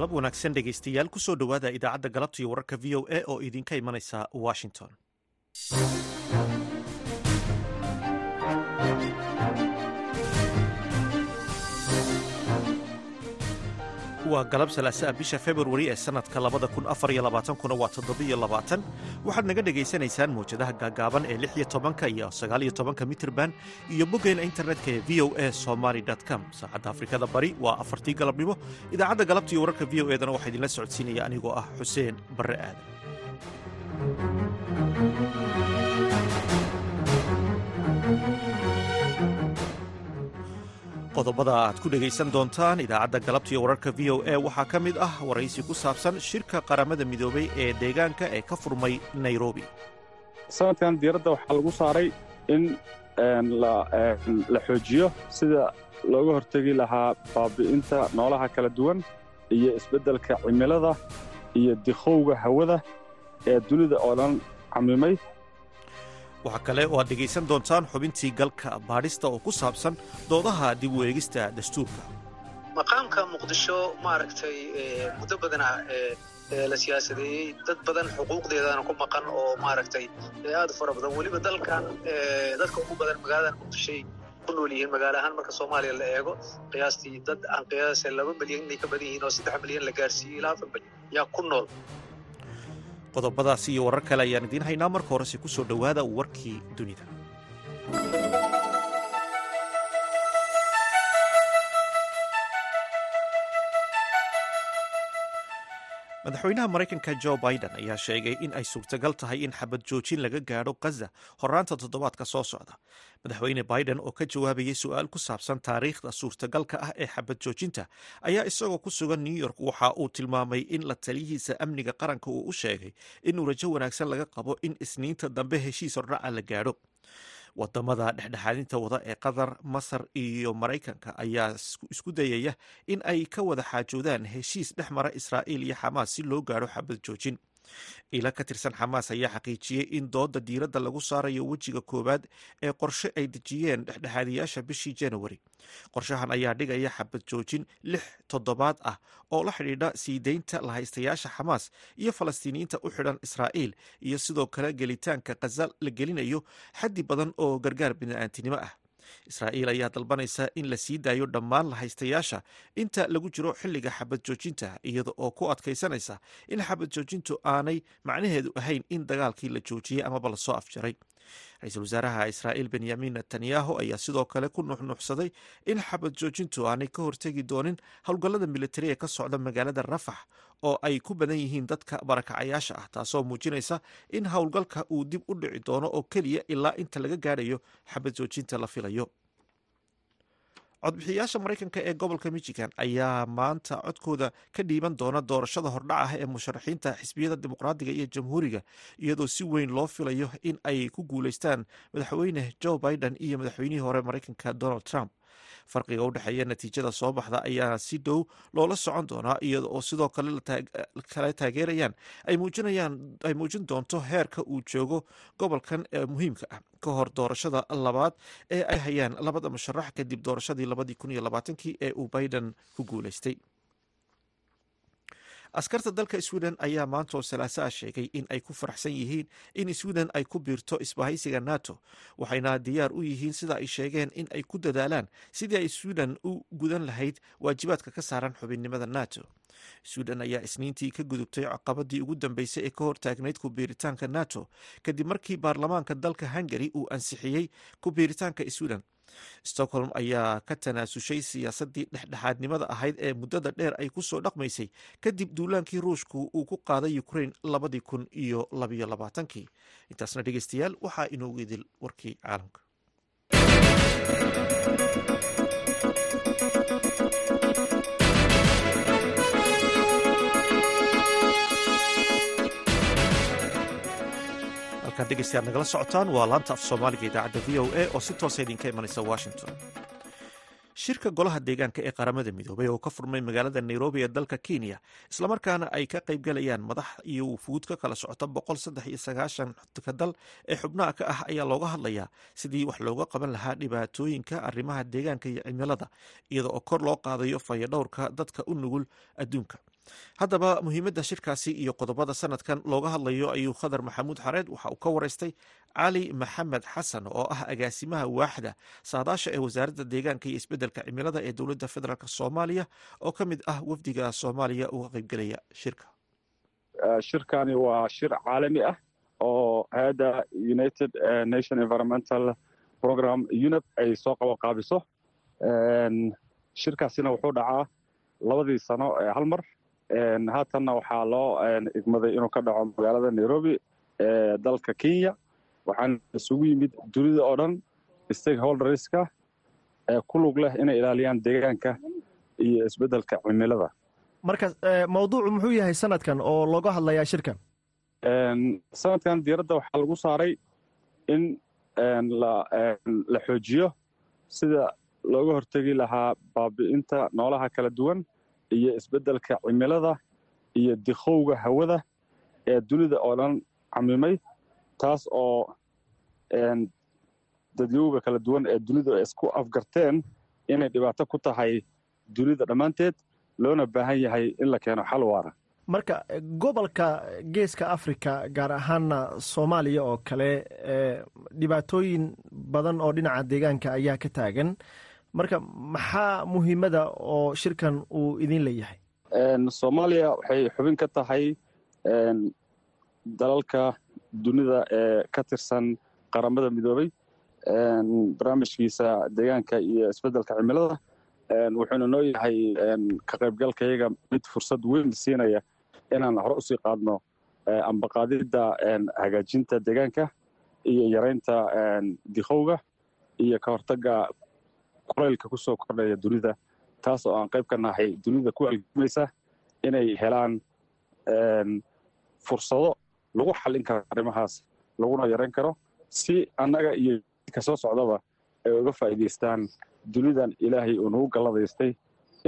galab wanaagsan dhegaystayaal ku soo dhowaada idaacadda galabta iyo wararka v o a oo idinka imanaysa washington waa galab salaasaa bisha februari ee sannadka labada kun afar iyo labaatankuna waa toddobiyo labaatan. Waxaad naga dhegaysanaysaan mawjadaha gaagaaban ee lix iyo tobanka iyo sagaaliyo tobanka mitirban iyo boggeena internetka ee v o a somaly com. Saacadda afrikada bari waa afartii galabnimo. Idaacadda galabta iyo wararka v o edana waxaa idinla socodsiinaya anigoo ah xuseen barre aadan qodobada aad ku dhegaysan doontaan idaacadda galabta iyo wararka v o a waxaa ka mid ah waraysi ku saabsan shirka qaramada midoobay ee deegaanka ee ka furmay nairobi. Sanadkan diiradda waxaa lagu saaray in la xoojiyo sida looga hortegi lahaa baabi'inta noolaha kala duwan iyo isbeddelka cimilada iyo dikhowga hawada ee dunida oo dhan camimay waxaa kale oo aad dhegaysan doontaan xubintii galka baadhista oo ku saabsan doodaha dib eegista dastuurka. Maqaamka muqdisho maaragtay muddo badana la siyaasadeeyey. Dad badan xuquuqdeedana ku maqan oo maaragtay aad u fara badan. Weliba dalkan dadka ugu badan magaaladan muqdishoy ku nool yihiin. Magaalo ahaan marka soomaaliya la eego qiyaastii dad aan qiyaase laba milyan inay ka badan yihiin oo saddex milyan la gaarsiiyey ilaa afar milyan yaa ku nool qodobadaas iyo warar kale ayaan idiin haynaa. Marka horese ku soo dhowaada warkii dunida madaxweynaha maraykanka jo biden ayaa sheegay in ay suurtagal tahay in xabad joojin laga gaadho khaza horaanta toddobaadka soo socda. Madaxweyne biden oo ka jawaabayay su'aal ku saabsan taariikhda suurtagalka ah ee xabad joojinta ayaa isagoo ku sugan new york waxa uu tilmaamay in la taliyihiisa amniga qaranka uu u sheegay inuu rajo wanaagsan laga qabo in isniinta dambe heshiis hordhaca la gaadho waddamada dhexdhexaadinta wada ee qatar masar iyo maraykanka ayaa isku dayaya in ay ka wada xaajoodaan heshiis dhex mara israa'iil iyo xamaas si loo gaadho xabad joojin ila ka tirsan xamaas ayaa xaqiijiyey in dooda diiradda lagu saarayo wejiga koowaad ee qorshe ay dejiyeen dhexdhexaadiyaasha bishii januari qorshahan ayaa dhigaya xabad joojin lix toddobaad ah oo la xidhiidha sii deynta lahaystayaasha xamaas iyo falastiiniyiinta u xidhan israa'iil iyo sidoo kale gelitaanka khaza la gelinayo xaddi badan oo gargaar bini'aantinimo ah israa'iil ayaa dalbanaysa in la sii daayo dhammaan lahaystayaasha inta lagu jiro xilliga xabad joojinta iyada oo ku adkaysanaysa in xabad joojintu aanay macnaheedu ahayn in dagaalkii la joojiyey amaba la soo afjaray ra'iisul wasaaraha israa'iil benyamin netanyahu ayaa sidoo kale ku nuxnuuxsaday in xabad joojintu aanay ka hortegi doonin howlgallada militari ee ka socda magaalada rafax oo ay ku badan yihiin dadka barakacayaasha ah taasoo muujinaysa in howlgalka uu dib u dhici doono oo keliya ilaa inta laga gaadhayo xabad joojinta la filayo codbixiyayaasha maraykanka ee gobolka michigan ayaa maanta codkooda ka dhiiban doona doorashada hordhac ah ee musharaxiinta xisbiyada dimuqraadiga iyo jamhuuriga iyadoo si weyn loo filayo in ay ku guuleystaan madaxweyne joe biden iyo madaxweynihii hore maraykanka donald trump farqiga u dhexeeya natiijada soo baxda ayaa si dhow loola socon doonaa iyada oo sidoo kale taageerayaan. Ay muujin doonto heerka uu joogo gobolkan ee muhiimka ah. Ka hor doorashada labaad ee ay hayaan labada musharax kadib doorashadii labadii kun iyo labaatankii ee uu biden ku guuleystay askarta dalka sweden ayaa maantoo salaasaa sheegay in ay ku faraxsan yihiin in sweden ay ku biirto isbahaysiga nato waxayna diyaar u yihiin sida ay sheegeen in ay ku dadaalaan sidii ay sweden u gudan lahayd waajibaadka ka saaran xubinnimada nato. Sweden ayaa isniintii ka gudubtay caqabadii ugu dambeysay ee ka hortaagnayd ku biiritaanka nato kadib markii baarlamaanka dalka hungari uu ansixiyey ku biiritaanka sweden stockholm ayaa ka tanaasushay siyaasadii dhexdhexaadnimada ahayd ee muddada dheer ay ku soo dhaqmaysay kadib duulaankii ruushku uu ku qaaday ukrain labadii kun iyo labayo labaatankii. Intaasna dhegeystayaal waxaa inoogu idil warkii caalamka halkaan dhegeystayaal nagala socotaan waa laanta af soomaaliga idaacadda v o a oo si toosa idinka imanaysa washington. Shirka golaha deegaanka ee qaramada midoobay oo ka furmay magaalada nairobi ee dalka kenya islamarkaana ay ka qaybgalayaan madax iyo wufuud ka kala socota boqol saddex iyo sagaashan ka dal ee xubnaha ka ah ayaa looga hadlayaa sidii wax looga qaban lahaa dhibaatooyinka arrimaha deegaanka iyo cimilada iyada oo kor loo qaadayo fayadhowrka dadka u nugul adduunka haddaba muhiimadda shirkaasi iyo qodobada sanadkan looga hadlayo ayuu khadar maxamuud xareed waxa uu ka wareystay cali maxamed xasan oo ah agaasimaha waaxda saadaasha ee wasaaradda deegaanka iyo isbeddelka cimilada ee dowladda federaalk soomaaliya oo ka mid ah wafdiga soomaaliya uga qaybgelaya shirka. Shirkani waa shir caalami ah oo hay'adda united nation environmental program unep ay soo qabanqaabiso shirkaasina wuxuu dhacaa labadii sano hal mar haatanna waxaa loo igmaday inuu ka dhaco magaalada nairobi ee dalka kenya. Waxaana isugu yimid dunida oo dhan stakeholderska ee ku lug leh inay ilaaliyaan deegaanka iyo isbeddelka cimilada. Marka mawduucu muxuu yahay sanadkan oo looga hadlayaa shirkan? Sanadkan diiradda waxaa lagu saaray in la xoojiyo sida looga hortegi lahaa baabi'inta noolaha kala duwan iyo isbeddelka cimilada iyo dikhowga hawada ee dunida oo dhan camimay taas oo dadyowga kala duwan ee dunidu ay isku afgarteen inay dhibaato ku tahay dunida dhammaanteed loona baahan yahay in la keeno xal waara. Marka gobolka geeska africa gaar ahaana soomaaliya oo kale dhibaatooyin badan oo dhinaca deegaanka ayaa ka taagan marka maxaa muhiimada oo shirkan uu idin leeyahay? Soomaaliya waxay xubin ka tahay dalalka dunida ee ka tirsan qaramada midoobay. Barnaamijkiisa deegaanka iyo isbeddelka cimilada. Wuxuuna noo yahay ka qaybgalkayaga mid fursad weyn siinaya inaan hore u sii qaadno ambaqaadidda hagaajinta deegaanka iyo yaraynta dikhowga iyo ka hortagga kulaylka ku soo kordhaya dunida taas oo aan qayb ka nahay dunida ku algamaysa inay helaan fursado lagu xallin karo arrimahaas laguna yarayn karo si annaga iyo ka soo socdaba ay uga faa'iidaystaan dunidan ilaahay uu nagu galladaystay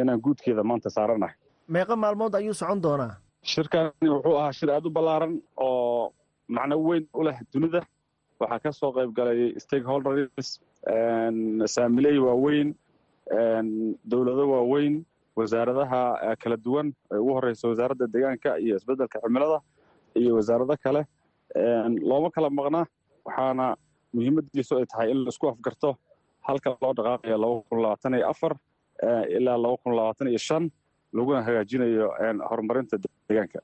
inaan guudkeeda maanta saaranahay. Meeqa maalmood ayuu socon doonaa? Shirkani wuxuu ahaa shir aad u ballaaran oo macno weyn u leh dunida waxaa ka soo qayb galay stakeholders saamiley waaweyn dowlado waaweyn wasaaradaha kala duwan ugu horreysa wasaaradda deegaanka iyo isbeddelka cimilada iyo wasaarado kale. Looma kala maqna waxaana muhiimadiisu ay tahay in la isku afgarto halka loo dhaqaaqayo laba kun labaatan iyo afar ilaa laba kun labaatan iyo shan laguna hagaajinayo horumarinta deegaanka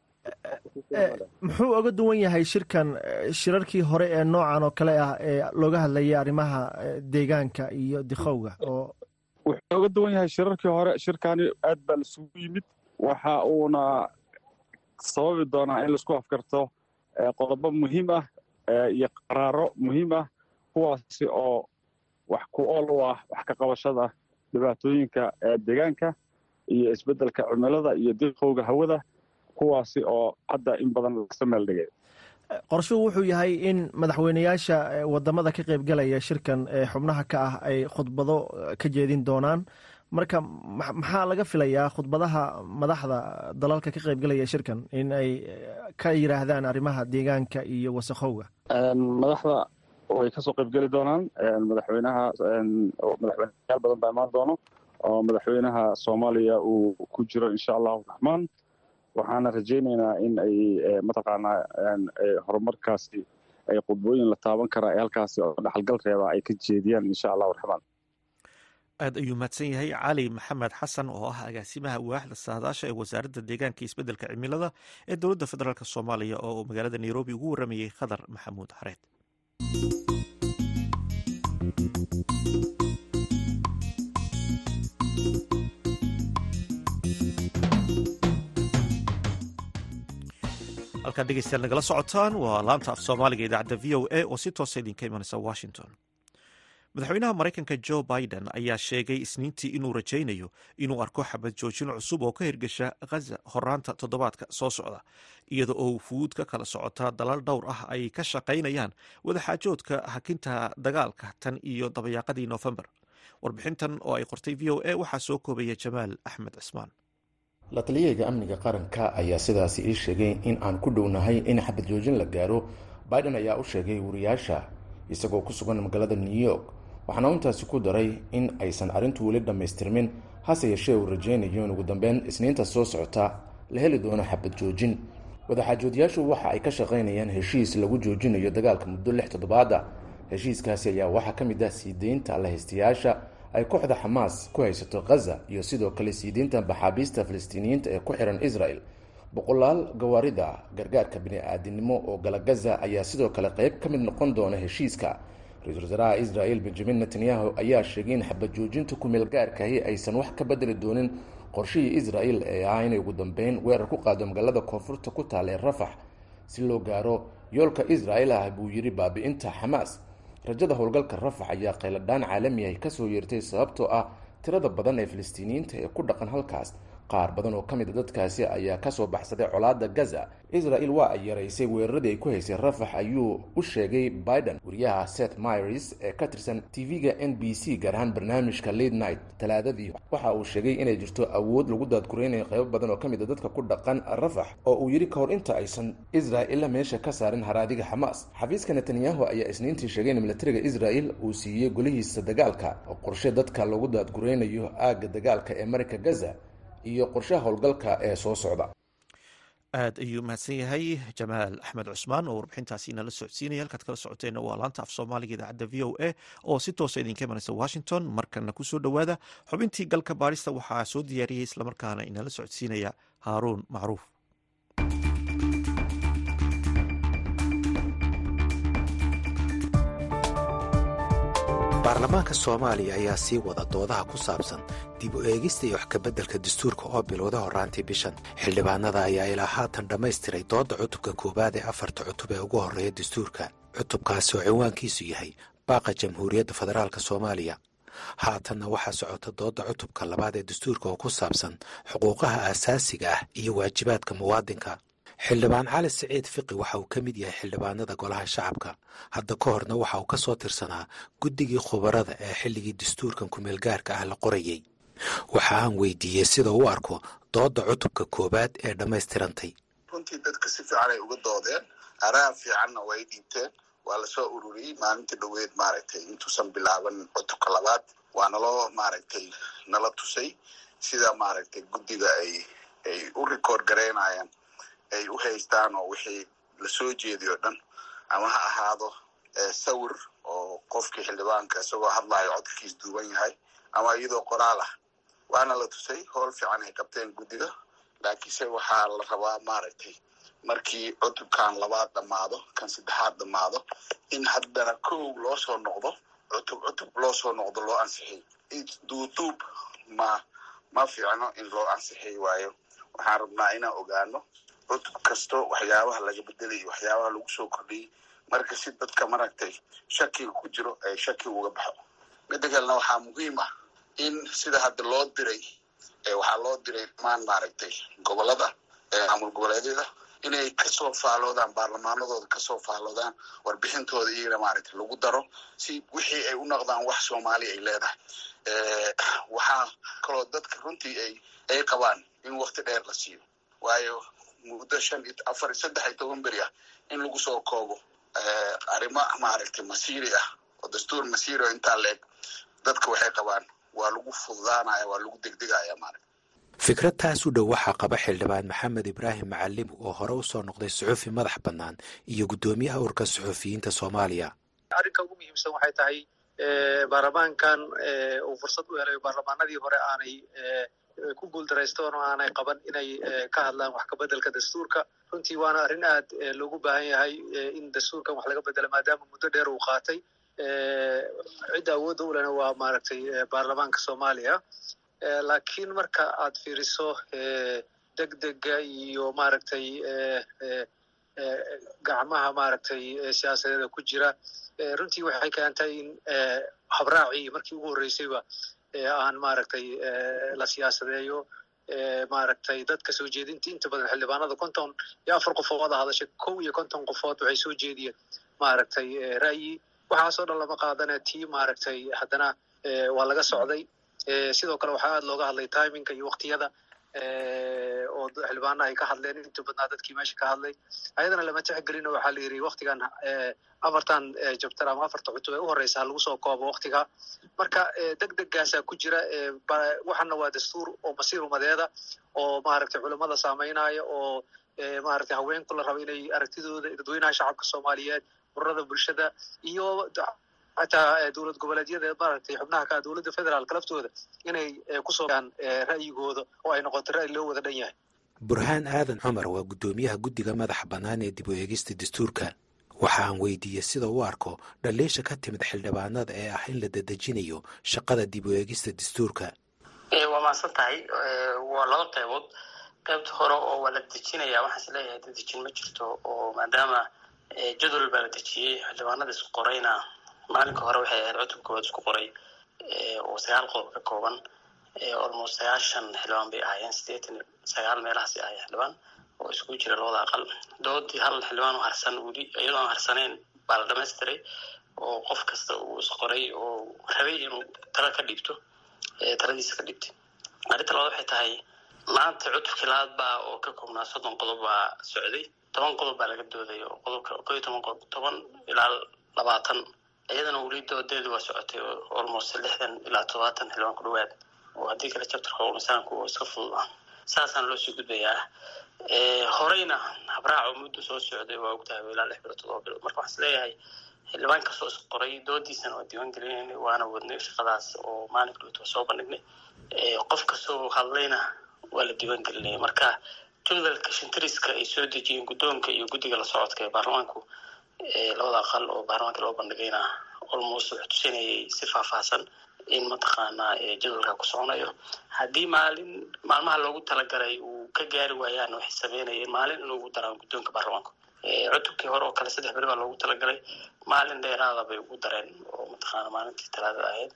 muxuu oga duwan yahay shirkan shirarkii hore ee noocan oo kale ah ee looga hadlayay arrimaha deegaanka iyo dikhowga oo wuxuu oga duwan yahay shirarkii hore shirkani aad baa laisugu yimid. Waxa uuna sababi doonaa in la isku afgarto qodobo muhiim ah iyo qaraaro muhiim ah kuwaasi oo wax ku ool u ah wax ka qabashada dhibaatooyinka deegaanka iyo isbeddelka cimilada iyo diqowga hawada kuwaasi oo hadda in badan lasa meel dhigay. Qorshuhu wuxuu yahay in madaxweyneyaasha waddamada ka qaybgalaya shirkan ee xubnaha ka ah ay khudbado ka jeedin doonaan. Marka maxaa laga filayaa khudbadaha madaxda dalalka ka qaybgalaya shirkan in ay ka yiraahdaan arrimaha deegaanka iyo wasakhowga? Madaxda way ka soo qaybgeli doonaan. Madaxweynaha madaxweyneyaal badan baa imaan doono. Oo madaxweynaha soomaaliya uu ku jiro insha allahu raxmaan waxaana rajaynaynaa in ay mataqaanaa horumarkaasi ay khudbooyin la taaban karaa ee halkaasi oo dhaxalgal reeba ay ka jeediyaan insha allahu raxmaan. Aad ayuu mahadsan yahay cali maxamed xasan oo ah agaasimaha waaxda saadaasha ee wasaaradda deegaanka isbeddelka cimilada ee dowladda federaalk soomaaliya oo magaalada nairobi ugu waramayey khadar maxamuud xareed halkaad dhegeystayaal nagala socotaan. Waa laanta af soomaaliga idaacadda v o a oo si toosa idinka imanaysa washington. Madaxweynaha maraykanka jo biden ayaa sheegay isniintii inuu rajaynayo inuu arko xabad joojin cusub oo ka hirgasha khaza horaanta toddobaadka soo socda iyada oo fuud ka kala socota dalal dhowr ah ay ka shaqaynayaan wadaxaajoodka hakinta dagaalka tan iyo dabayaaqadii noofembar warbixintan oo ay qortay v o a waxaa soo koobaya jamaal axmed cismaan la taliyayga amniga qaranka ayaa sidaasi ii sheegay in aan ku dhownahay in xabad joojin la gaaro. Biden ayaa u sheegay wariyaasha isagoo ku sugan magaalada new york. Waxaana intaasi ku daray in aysan arrintu weli dhammaystirmin hase yeeshee uu rajaynayo. In ugu dambeyn isniinta soo socota la heli doono xabad joojin. Wadaxaajoodyaashu waxa ay ka shaqaynayaan heshiis lagu joojinayo dagaalka muddo lix toddobaada heshiiskaasi ayaa waxaa ka mid ah siideynta lahaystayaasha ay kooxda xamaas ku haysato khaza iyo sidoo kale siideynta maxaabiista falastiiniyiinta ee ku xihan israel. Boqolaal gawaarida gargaarka bini-aadinimo oo gala gaza ayaa sidoo kale qayb ka mid noqon doona heshiiska. Ra'iisul wasaaraha israel benjamin netanyahu ayaa sheegay in xabad joojinta kumeel gaarkahi aysan wax ka bedeli doonin qorshihii israel ee ah inay ugu dambeyn weerar ku qaado magaalada koonfurta ku taala ee rafax si loo gaaro yoolka israel ah buu yidhi baabi'inta xamaas rajada howlgalka rafax ayaa qayladhaan caalamiah ka soo yeertay sababtoo ah tirada badan ee falastiiniyiinta ee ku dhaqan halkaas qaar badan oo ka mid a dadkaasi ayaa ka soo baxsaday colaada gaza. Israel waa ay yaraysay weeraradii ay ku haysay rafax ayuu u sheegay biden. Wariyaha seth myres ee ka tirsan tv-ga n b c gaar ahaan barnaamijka late night talaadadii waxa uu sheegay inay jirto awood lagu daadgureynayo qaybo badan oo ka mid a dadka ku dhaqan rafax oo uu yidhi kahor inta aysan israel meesha ka saarin haraadiga xamaas xafiiska netanyahu ayaa isniintii sheegay in milatariga israel uu siiyey golihiisa dagaalka oo qorshe dadka lagu daadgureynayo aagga dagaalka ee marika gaza iyo qorshaha howlgalka ee soo socda. Aad ayuu mahadsan yahay jamaal axmed cusmaan oo warbixintaasi inala socodsiinaya. Halkaad kala socoteenna waa laanta af soomaaliga idaacadda v o a oo si toosa idinka imanaysa washington. Markana ku soo dhowaada xubintii galka baarista waxaa soo diyaariyey islamarkaana inala socodsiinaya haaruun macruuf baarlamaanka soomaaliya ayaa sii wada doodaha ku saabsan dib u eegista iyo wax kabeddelka dastuurka oo bilowda horraantii bishan. Xildhibaanada ayaa ilaa haatan dhammaystiray doodda cutubka koowaad ee afarta cutub ee ugu horreeya dastuurka. Cutubkaasi oo cinwaankiisu yahay baaqa jamhuuriyadda federaalk soomaaliya. Haatanna waxaa socota doodda cutubka labaad ee dastuurka oo ku saabsan xuquuqaha aasaasiga ah iyo waajibaadka muwaadinka xildhibaan cali siciid fiqi waxa uu ka mid yahay xildhibaanada golaha shacabka. Hadda ka horna waxa uu ka soo tirsanaa guddigii khubarada ee xilligii dastuurkan kumeelgaarka ah la qorayey waxa aan weydiiyey sida u arko doodda cutubka koowaad ee dhammaystirantay. Runtii dadka si fiican ay uga doodeen araha fiicanna way dhiibteen waa la soo ururiyey maalintii dhoweed maaragtay. Intuusan bilaaban cutubka labaad waa naloo maaragtay nala tusay sida maaragtay guddiga ay ay u rikoord garaynayaan ay u haystaan oo wixii la soo jeediyo dhan ama ha ahaado sawir oo qofkii xildhibaanka isagoo hadlayo codkiis duuban yahay ama iyadoo qoraal ah. Waana la tusay howl fiican ay qabteen guddiga laakiinse waxaa la rabaa maaragtay markii cutubkan labaad dhammaado kan saddexaad dhammaado in haddana kow loo soo noqdo cutub cutub loo soo noqdo loo ansixiy duuduub ma ma fiicno in loo ansixiy waayo. Waxaan rabnaa inaan ogaano cutub kasto waxyaabaha laga bedelay waxyaabaha lagu soo kordhiyey marka si dadka maragtay shakiga ku jiro ay shaki uga baxo. Midda kalena waxaa muhiim ah in sida hadda loo diray waxaa loo diray maan maaragtay gobollada maamul goboleedyada inay ka soo faaloodaan baarlamaanadooda ka soo faaloodaan warbixintooda iyagana maaragtay lagu daro si wixii ay u noqdaan wax soomaaliya ay leedahay. Waxaa kaloo dadka runtii ay ay qabaan in wakti dheer la siiyo. Waayo muddo shan afar saddex iyo toban beri ah in lagu soo koobo arrimo maaragtay masiiri ah oo dastuur masiiri oo intaa la eg dadka waxay qabaan waa lagu fududaanaya waa lagu degdegaya maaragta fikrad taas u dhow waxaa qaba xildhibaan maxamed ibraahim macalimu oo hore u soo noqday suxufi madax bannaan iyo guddoomiyaha urka suxufiyiinta soomaaliya. Arrinka ugu muhiimsan waxay tahay baarlamaankan uu fursad u helay baarlamaanadii hore aanay ku guuldaraystoon oo aanay qaban inay ka hadlaan wax kabeddelka dastuurka. Runtii waana arrin aad loogu baahan yahay in dastuurkan wax laga bedelo maadaama muddo dheer uu qaatay. Cidda awoodda u waa maaragtay baarlamaanka soomaaliya. Laakiin marka aad fiiriso degdega iyo maaragtay gacmaha maaragtay siyaasadeeda ku jira runtii waxay keentay in habraacii markii ugu horreysayba aan maaragtay la siyaasadeeyo maaragtay dadka soo jeedinta inta badan xildhibaanada konton iyo afar qofood a hadashay kow iyo konton qofood waxay soo jeediyeen maaragtay ra'yi. Waxaasoo dhan lama qaadane tii maaragtay haddana waa laga socday. Sidoo kale waxaa aad looga hadlay timinga iyo waktiyada oo xildhibaana ay ka hadleen inta badnaa dadkii meesha ka hadlay. Ayadana lama tixgelino waxaa la yidhi waktigan afartan jabtar ama afarta cutub ee u horeysa lagu soo koobo waktiga marka deg degaasaa ku jira waxana waa dastuur oo masiir umadeeda oo maaragtay culamada saameynaya oo maaragtay haweenku la rabo inay aragtidooda dadweynaha shacabka soomaaliyeed ururada bulshada iyo xataa dowlad goboleedyada maaragtay xubnaha ka dowladda federaalka laftooda inay ku soo ra'yigooda oo ay noqoto ra'yi loo wada dhan yahay burhaan aadan cumar waa guddoomiyaha guddiga madaxa bannaan ee dib u eegista dastuurka waxa aan weydiiyey sida u arko dhaliisha ka timid xildhibaanada ee ah in la dadejinayo shaqada dib u eegista dastuurka waa mahadsan tahay waa laba qaybood qaybta hore oo waa la dejinaya waxaan is leeyahay dadejin ma jirto oo maadaama jadwal baa la dejiyey xildhibaanada isku qorayna maalinka hore waxay ahayd cutub koowaad isku qoray oo sagaal qodob ka kooban almost sagaashan xildhibaan bay ahaayeen sideetan sagaal meelahaasi ahay xildhibaan oo iskugu jira labada aqal. Doodii hal xildhibaan oo harsan weli iyadoo aan harsaneyn baa la dhamaystiray oo qof kasta uu isqoray oo rabay inuu tala ka dhiibto taladiisa ka dhiibtay arrinta labaad waxay tahay maanta cutubkii labaad baa oo ka koobnaa soddon qodob baa socday toban qodob baa laga dooday oo qodobka ko toban qodob toban ilaa labaatan iyadana weli doodeedu waa socotay oo almost lixdan ilaa todobaatan xildhibaan ku dhawaad oo haddii kale jabtarka misaanku oo iska fudud ah saasaan loo sii gudbayaa. Horeyna habraaco muddo soo socday waa ogtahay ilaa lix bilood todoba bilood. Marka waxaan is leeyahay xildhibaan kastoo is qoray doodiisana waa diiwaan gelinayna waana wadnay shaqadaas oo maalinka dhowta waa soo bandhignay. Qof kastoo hadlayna waa la diiwaan gelinaya marka jadalka shintiriska ay soo dejiyeen guddoonka iyo guddiga la socodka ee baarlamaanku labada aqal oo baarlamaanka loo bandhigayna almost wuxuu tusinayay si faahfaahsan in mataqaanaa jadwalka ku soconayo. Haddii maalin maalmaha loogu talagalay uu ka gaari waayaan waxay sameynayeen maalin in ugu daraan guddoonka baarlamaanka cutubkii hore oo kale saddex beri baa loogu talagalay. Maalin dheeraada bay ugu dareen oo mataqaana maalintii talaadada ahayd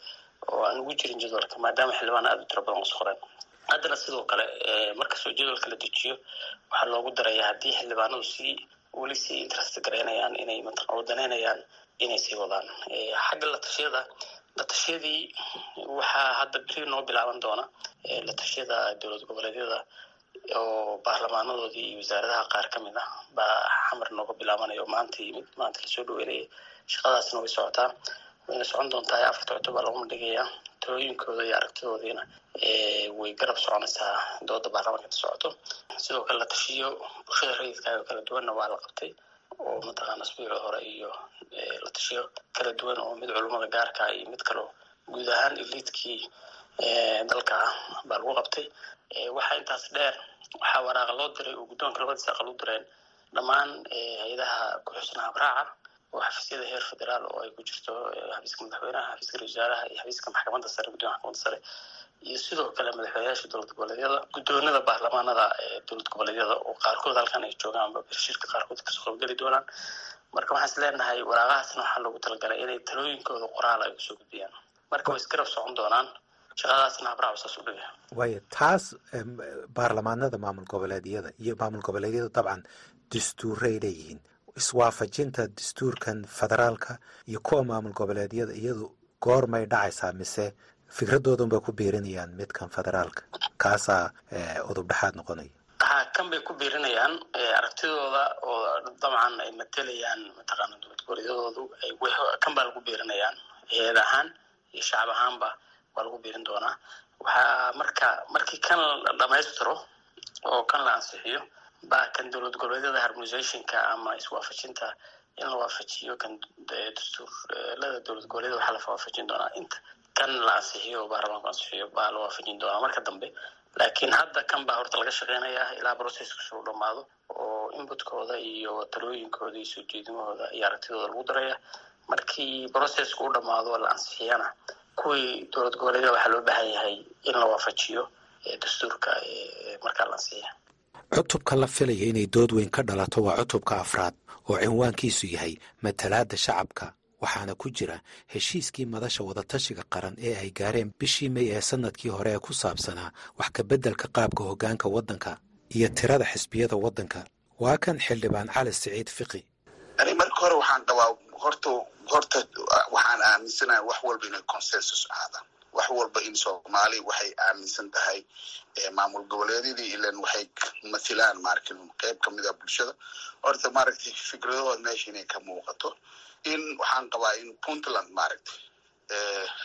oo aan ugu jirin jadwalka maadaama xildhibaan aada u tiro badan usu haddana sidoo kale markastoo jadwalka la dejiyo waxaa loogu daraya haddii xildhibaanadu sii weli sii interest garaynayaan inay mataqan wadaneynayaan inay sii wadaan. Xagga la tashiyada la tashiyadii waxaa hadda beri noo bilaaban doona. La tashiyada dowlad goboleedyada oo baarlamaanadoodii iyo wasaaradaha qaar ka mid ah baa xamar nooga bilaabanaya oo maanta yimid maanta la soo dhaweynayay shaqadaasna way socotaa wayna socon doontaa afarta cutub baa lagu mandhigayaa talooyinkooda iyo aragtidoodiina way garab soconaysaa dooda baarlamaanka inta socoto. Sidoo kale la tashiyo bulshada rayidka oo kala duwanna waa la qabtay oo mataqaana asbuuci hore iyo la tashiyo kala duwan oo mid culummada gaarka iyo mid kaloo guud ahaan iliidkii dalka ah baa lagu qabtay. Waxaa intaas dheer waxaa waraaqa loo diray oo guddoonka labadiisa aqal u direen dhammaan hay'adaha ku-xusnaha habraaca oo xafiisyada heer federaal oo ay ku jirto xafiiska madaxweynaha xafiiska ra wasaaraha iyo xafiiska maxkamadda sare maxkamadda sare iyo sidoo kale madaxweynayaasha dowlad goboleedyada guddoonada baarlamaanada ee dowlad goboleedyada oo qaarkood halkan ay joogaanba shirka qaarkood ka soo qaybgeli doonaan marka waxaan is leenahay waraaqahaasna waxaa loogu talagalay inay talooyinkooda qoraal ay ku soo gudbiyaan marka way isgarab socon doonaan shaqadaasna habraac saas u dhigaya waayo taas baarlamaanada maamul goboleedyada iyo maamul goboleedyadu dabcan dastuuray leeyihiin iswaafajinta dastuurkan federaalka iyo kuwa maamul goboleedyada iyadu goormay dhacaysaa mise fikradoodanbay ku biirinayaan midkan federaalka? Kaasaa udub dhexaad noqonaya ha kan bay ku biirinayaan aragtidooda oo dabcan ay matelayaan mataqaana dowlad goboleedyadoodu kan baa lagu biirinayaan heed ahaan iyo shacab ahaanba waa lagu biirin doonaa. Waxaa marka markii kan la dhamaystiro oo kan la ansixiyo kan dowlad goboleedyada harmonisationka ama iswaafajinta in la waafajiyo kan dastuurlada dowlad goboleedyada waxaa la waafajin doonaa. Inta kan la ansixiyo baarlamaanku ansixiyo baa la waafajin doonaa marka dambe. Laakiin hadda kan baa horta laga shaqeynaya ilaa processka soo dhamaado oo inputkooda iyo talooyinkooda iyo soo jeedimahooda iyo aragtidooda lagu daraya markii processka u dhamaado la ansixiyana kuwii dowlad goboleedyada waxaa loo baahan yahay in la waafajiyo dastuurka markaa la ansixiya cutubka la filaya inay dood weyn ka dhalato waa cutubka afraad oo cinwaankiisu yahay matalaadda shacabka waxaana ku jira heshiiskii madasha wadatashiga qaran ee ay gaareen bishii may ee sannadkii hore ee ku saabsanaa wax ka beddelka qaabka hoggaanka waddanka iyo tirada xisbiyada waddanka. Waa kan xildhibaan cali siciid fiqi. Ani marka hore waxaan qabaa horta horta waxaan aaminsanahay wax walba inay consensus ahaadaan wax walba in soomaali waxay aaminsan tahay maamul goboleedyadii ilan waxay mathilaan maaragtay qeyb ka mid a bulshada. Horta maaragtay fikradahooda meesha inay ka muuqato. In waxaan qabaa in puntland maaragtay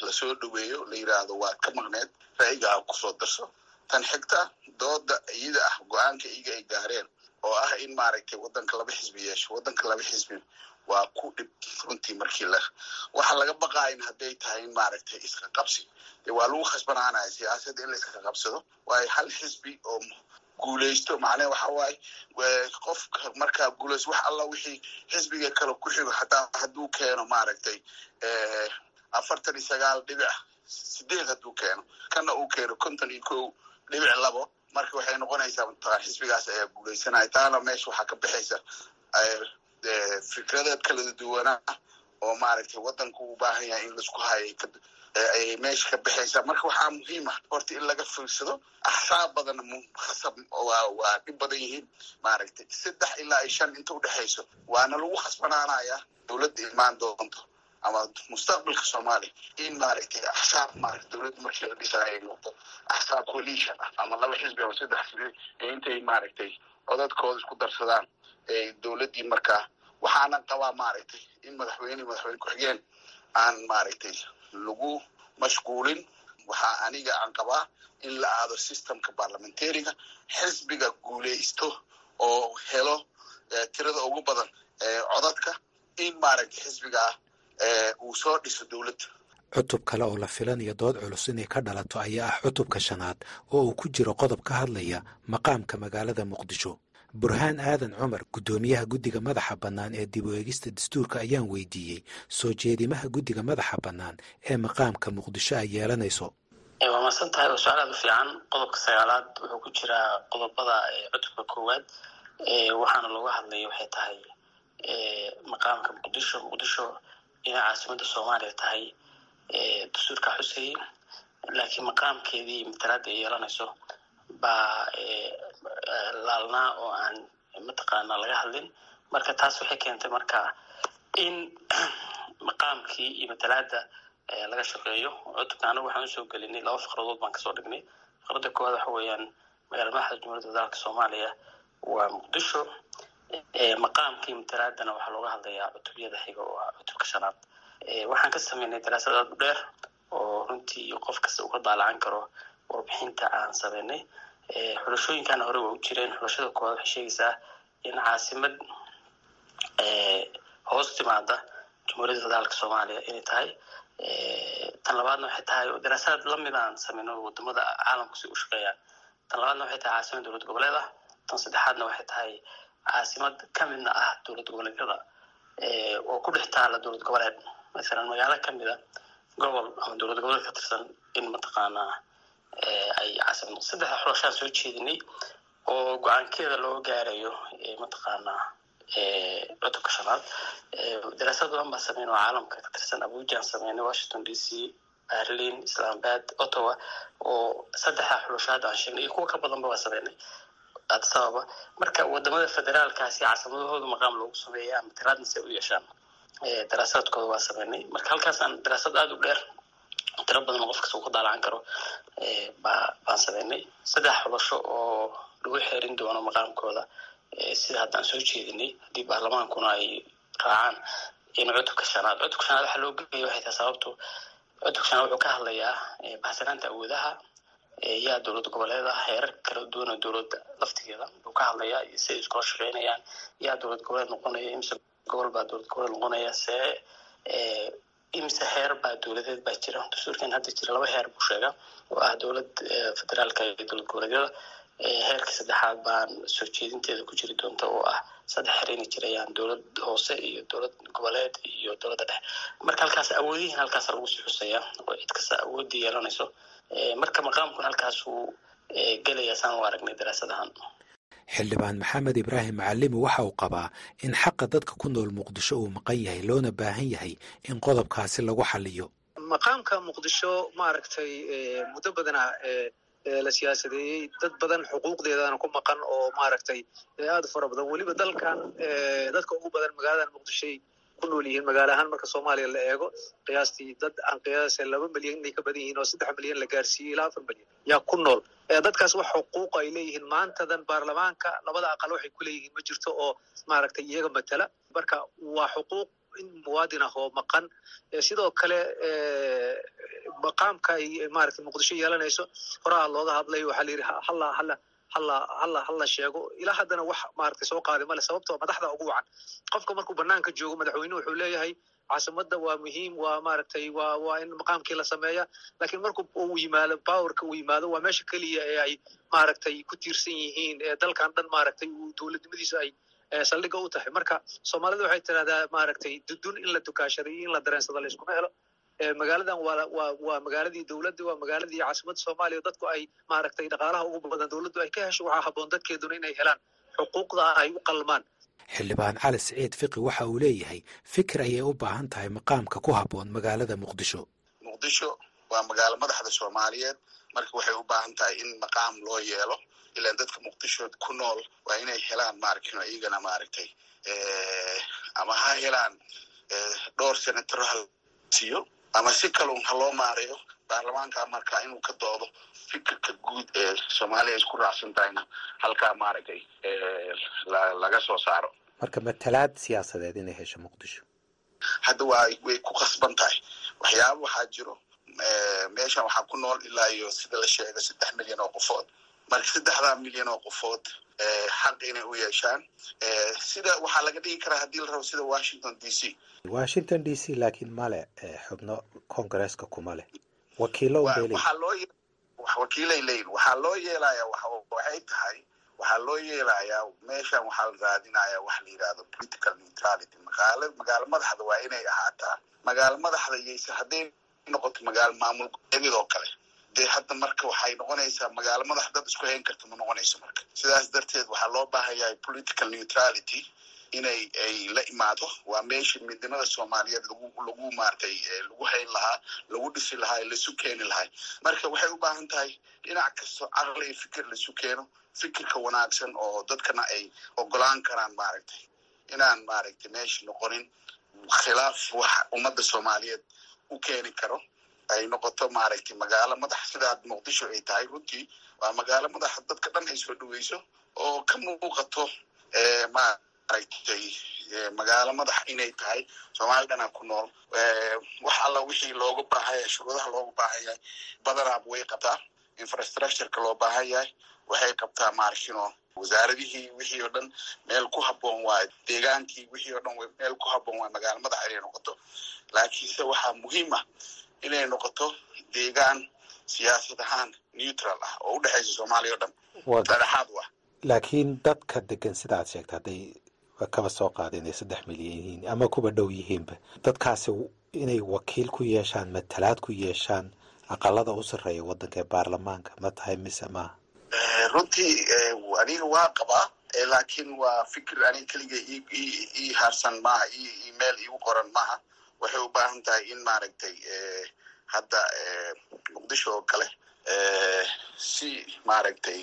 la soo dhaweeyo la yiraahdo waad ka maqneed ra'yiga ha ku soo darso. Tan xigta dooda iyada ah go'aanka iyaga ay gaareen oo ah in maaragtay wadanka laba xisbi yeesho wadanka laba xisbi waa ku dhib runtii markii la waxa laga baqaayin hadday tahay maaragtay iska qabsi. Dee waa lagu khasbanaanaya siyaasadda in la qabsado. Waayo hal xisbi oo guuleysto macnaha waxa waaye qofka markaa guuleysto wax alla wixii xisbiga kale ku xigo hataa hadduu keeno maaragtay afartan iyo sagaal dhibic sideed hadduu keeno kana uu keeno konton iyo kow dhibic labo marka waxay noqonaysaa mataqaan xisbigaas ayaa guuleysanaya taana meesha waxaa ka baxaysa fikradeed kala duwanaa oo maaragtay wadanku u baahan yahay in la isku hayay ayay meesha ka baxaysaa marka waxaa muhiim ah horta in laga fiirsado axsaab badan khasab waa dhib badan yihiin. Maaragtay saddex ilaa iyo shan inta udhexayso waana lagu khasbanaanaya dowladda imaan doonto ama mustaqbalka soomaaliya in maaragtay axsaab maarata dowladda markii la dhisaayo ay noqdo axsaab coalition ah ama laba xisbi ama saddex xisbi intay maaragtay codadkooda isku darsadaan dowladdii markaa waxaana qabaa maaragtay in madaxweyne madaxweyne ku-xigeen aan maaragtay lagu mashquulin. Waxaa aniga aan qabaa in la aado systemka parliamentariga xisbiga guuleysto oo helo tirada ugu badan codadka in maaragtay xisbigaa uu soo dhiso dowladda cutub kale oo la filanayo dood culus inay ka dhalato ayaa ah cutubka shanaad oo uu ku jiro qodob ka hadlaya maqaamka magaalada muqdisho burhaan aadan cumar guddoomiyaha guddiga madaxa bannaan ee dib u eegista dastuurka ayaan weydiiyey. Soo jeedimaha guddiga madaxa bannaan ee maqaamka muqdisho ay yeelanayso. Waa maadsan tahay oo su'aal aad u fiican. Qodobka sagaalaad wuxuu ku jiraa qodobada cutubka koowaad. Waxaana looga hadlaya waxay tahay maqaamka muqdisho. Muqdisho inay caasimadda soomaaliya tahay dastuurka xusayey laakiin maqaamkeedii matalaada ay yeelanayso baa laalnaa oo aan mataqaana laga hadlin. Marka taas waxay keentay marka in maqaamkii iyo matalaada laga shaqeeyo. Cutubka anagu waxaan u soo gelinay laba faqradood baan ka soo dhignay. Faqradda koowaad waxa weeyaan magaala madaxda jumhuuriyadda wadalka soomaaliya waa muqdisho. Maqaamkii matalaadana waxaa looga hadlayaa cutubyada xiga oo ah cutubka shanaad. Waxaan ka sameynay daraasad aad u dheer oo runtii qof kasta uu daalacan karo warbixinta aan sameynay xulashooyinkaana hore waa u jireen xulashada koowaad waxay sheegaysaa in caasimad hoos timaada jumhuuriyadda federaalka soomaaliya inay tahay. Tan labaadna waxay tahay daraasaad la mid aan sameyno waddamada caalamku si u shaqeeyaan tan labaadna waxay tahay caasimad dowlad goboleed ah tan saddexaadna waxay tahay caasimad kamidna ah dowlad goboleedyada. Oo ku dhex taala dowlad goboleed. Masalan magaalo ka mid a gobol ama dowlad goboleed ka tirsan in mataqaanaa ay saddexda xulashaan soo jeedinay oo go'aankeeda loo gaarayo mataqaanaa cutubka shanaad daraasad baa sameyn oo caalamka ka tirsan abujan sameynay washington d c berlin islamabad ottawa oo saddexda xulashaad aan sheegnay iyo kuwa ka badanba waa sameynay. Sababa marka waddamada federaalkaasi caasimadahooda maqaam loogu sameeya matalaadna si ay u yeeshaan daraasaadkooda waa sameynay. Marka halkaasaan daraasad aada u dheer tiro badan qof kasta uu ka daalacan karo ba baan sameynay. Saddex xulasho oo lagu xeerin doono maqaamkooda sida haddaan soo jeedinay haddii baarlamaankuna ay raacaan in cutubka shanaad cutubka shanaad waxaa loo geeya waxay tahay sababtu. Cutubka shanaad wuxuu ka hadlayaa bahsanaanta awoodaha yaa dowlad goboleed ah heerar kala duwan oo dowladda laftigeeda. Wuxuu ka hadlayaa si iskula shaqeynayaan yaa dowlad goboleed noqonaya imse gobol baa dowlad goboleed noqonaya see imse heer baa dowladeed baa jira. Dastuurkan hadda jira laba heer buu sheegaa oo ah dowlad federaalka iyo dowlad goboleedyada heerkii saddexaad baan soo jeedinteeda ku jiri doonta oo ah saddex xer inay jirayaan dowlad hoose iyo dowlad goboleed iyo dowladda dhexe. Marka halkaas awoodihiin halkaas lagu sii xuseeya oo cid kasta awoodii yeelanayso marka maqaamkun halkaasuu gelaya saan u aragnay daraasadahan xildhibaan maxamed ibraahim macalimi waxa uu qabaa in xaqa dadka ku nool muqdisho uu maqan yahay loona baahan yahay in qodobkaasi lagu xaliyo maqaamka muqdisho maaragtay muddo badana la siyaasadeeyey dad badan xuquuqdeedana ku maqan oo maaragtay aada u fara badan. Weliba dalkan dadka ugu badan magaaladan muqdishoy ku nool yihiin magaalo ahaan marka soomaaliya la eego qiyaastii dad aan qiyaasa laba milyan inay ka badan yihiin oo saddex milyan la gaarsiiyey ilaa afar milyan. Yaa ku nool. Dadkaas wax xuquuq ay leeyihiin. Maantadan baarlamaanka labada aqal waxay ku leeyihiin ma jirto oo maaragtay iyaga matala. Marka waa xuquuq in muwaadin ah oo maqan. Sidoo kale maqaamka ay maaragtay muqdisho yeelanayso horaa looga hadlay waxaa la yidhi halla halla halla sheego. Ilaa haddana wax maaragtay soo qaaday male sababtoo madaxda ugu wacan. Qofka markuu banaanka joogo madaxweynuhu wuxuu leeyahay caasimadda waa muhiim waa maaragtay waa waa in maqaamkii la sameeya. Laakiin marku uu yimaado powerka uu yimaado waa meesha keliya ee ay maaragtay ku tiirsan yihiin ee dalkan dhan maaragtay uu dowladnimadiisa ay saldhiga u tahay. Marka soomaalida waxay tidhahdaa maaragtay dudun in la dukaashaday iyo in la dareensado la iskuma helo magaaladan waa waa waa magaaladii dowladda waa magaaladii caasimadda soomaaliya. Dadku ay maaragtay dhaqaalaha ugu badan dowladdu ay ka hesho waxaa habboon dadkeeduna inay helaan xuquuqda ay u qalmaan. Xildhibaan cali siciid fiqi waxa uu leeyahay fikir ayay u baahan tahay maqaamka ku habboon magaalada muqdisho. Muqdisho waa magaalo madaxda soomaaliyeed. Marka waxay u baahan tahay in maqaam loo yeelo ilaan dadka muqdisho ku nool waa inay helaan maaragtay iyagana maaragtay ama ha helaan dhowr senataro ha siiyo ama si kalun ha loo maareeyo baarlamaanka markaa inuu ka doodo fikirka guud ee soomaaliya isku raacsan tahayna halkaa maaragtay laga soo saaro. Marka matalaad siyaasadeed inay hesho muqdisho? Hadda waa way ku khasban tahay. Waxyaaba waxaa jiro meeshan waxaa ku nool ilaa iyo sida la sheego saddex milyan oo qofood marka saddexdaa milyan oo qofood xaq inay u yeeshaan. Sida waxaa laga dhigi karaa haddii la rabo sida washington d c. Washington d c laakiin male xubno congresska kuma leh. Wakiilo waxaa loo wakiilay leeyihiin waxaa loo yeelaya waxay tahay waxaa loo yeelayaa meeshan waxaa la raadinayaa wax la yidhahdo political neutrality. Magaalo magaalo madaxda waa inay ahaataa. Magaalo madaxda iyayse hadday noqoto magaalo maamul goboleedyad oo kale dee hadda marka waxay noqonaysaa magaalo madax dad isku hayn karta ma noqonayso marka. Sidaas darteed waxaa loo baahan yahay political neutrality inay ay la imaado waa meeshii midnimada soomaaliyeed lagu lagu maaragtay lagu hayn lahaa lagu dhisi lahaa laisu keeni lahay marka waxay u baahan tahay dhinac kasto caqli iyo fikir laisu keeno fikirka wanaagsan oo dadkana ay ogolaan karaan maaragtay inaan maaragtay meesha noqonin khilaaf wax ummadda soomaaliyeed u keeni karo ay noqoto maaragtay magaalo madax sidaad muqdisho ay tahay runtii. Waa magaalo madax dadka dhan ay soo dhaweyso oo ka muuqato maaragtay magaalo madax inay tahay soomaali dhanaa ku nool. Wax alla wixii looga baahanya shuruudaha looga baahan yahay badanaaba way qabtaa. Infrastructureka loo baahan yahay waxay qabtaa maarkino wasaaradihii wixii oo dhan meel ku habboon waayo deegaankii wixii oo dhan meel ku habboon waayo magaalo madax inay noqoto. Laakiinse waxaa muhiim ah inay noqoto deegaan siyaasad ahaan neutral ah oo u dhexaysa soomaaliya o dhan. Dhexaad u ah. laakiin dadka degan sida aad sheegta hadday kaba soo qaada inay saddex milyan yihiin ama kuba dhow yihiinba dadkaasi inay wakiil ku yeeshaan matalaad ku yeeshaan aqalada u sarreeya waddanka ee baarlamaanka ma tahay mise maaha runtii aniga waa qabaa laakiin waa fikir aniga keliga ii haarsan maaha meel iigu qoran maaha waxay u baahan tahay in maaragtay hadda muqdisho oo kale si maaragtay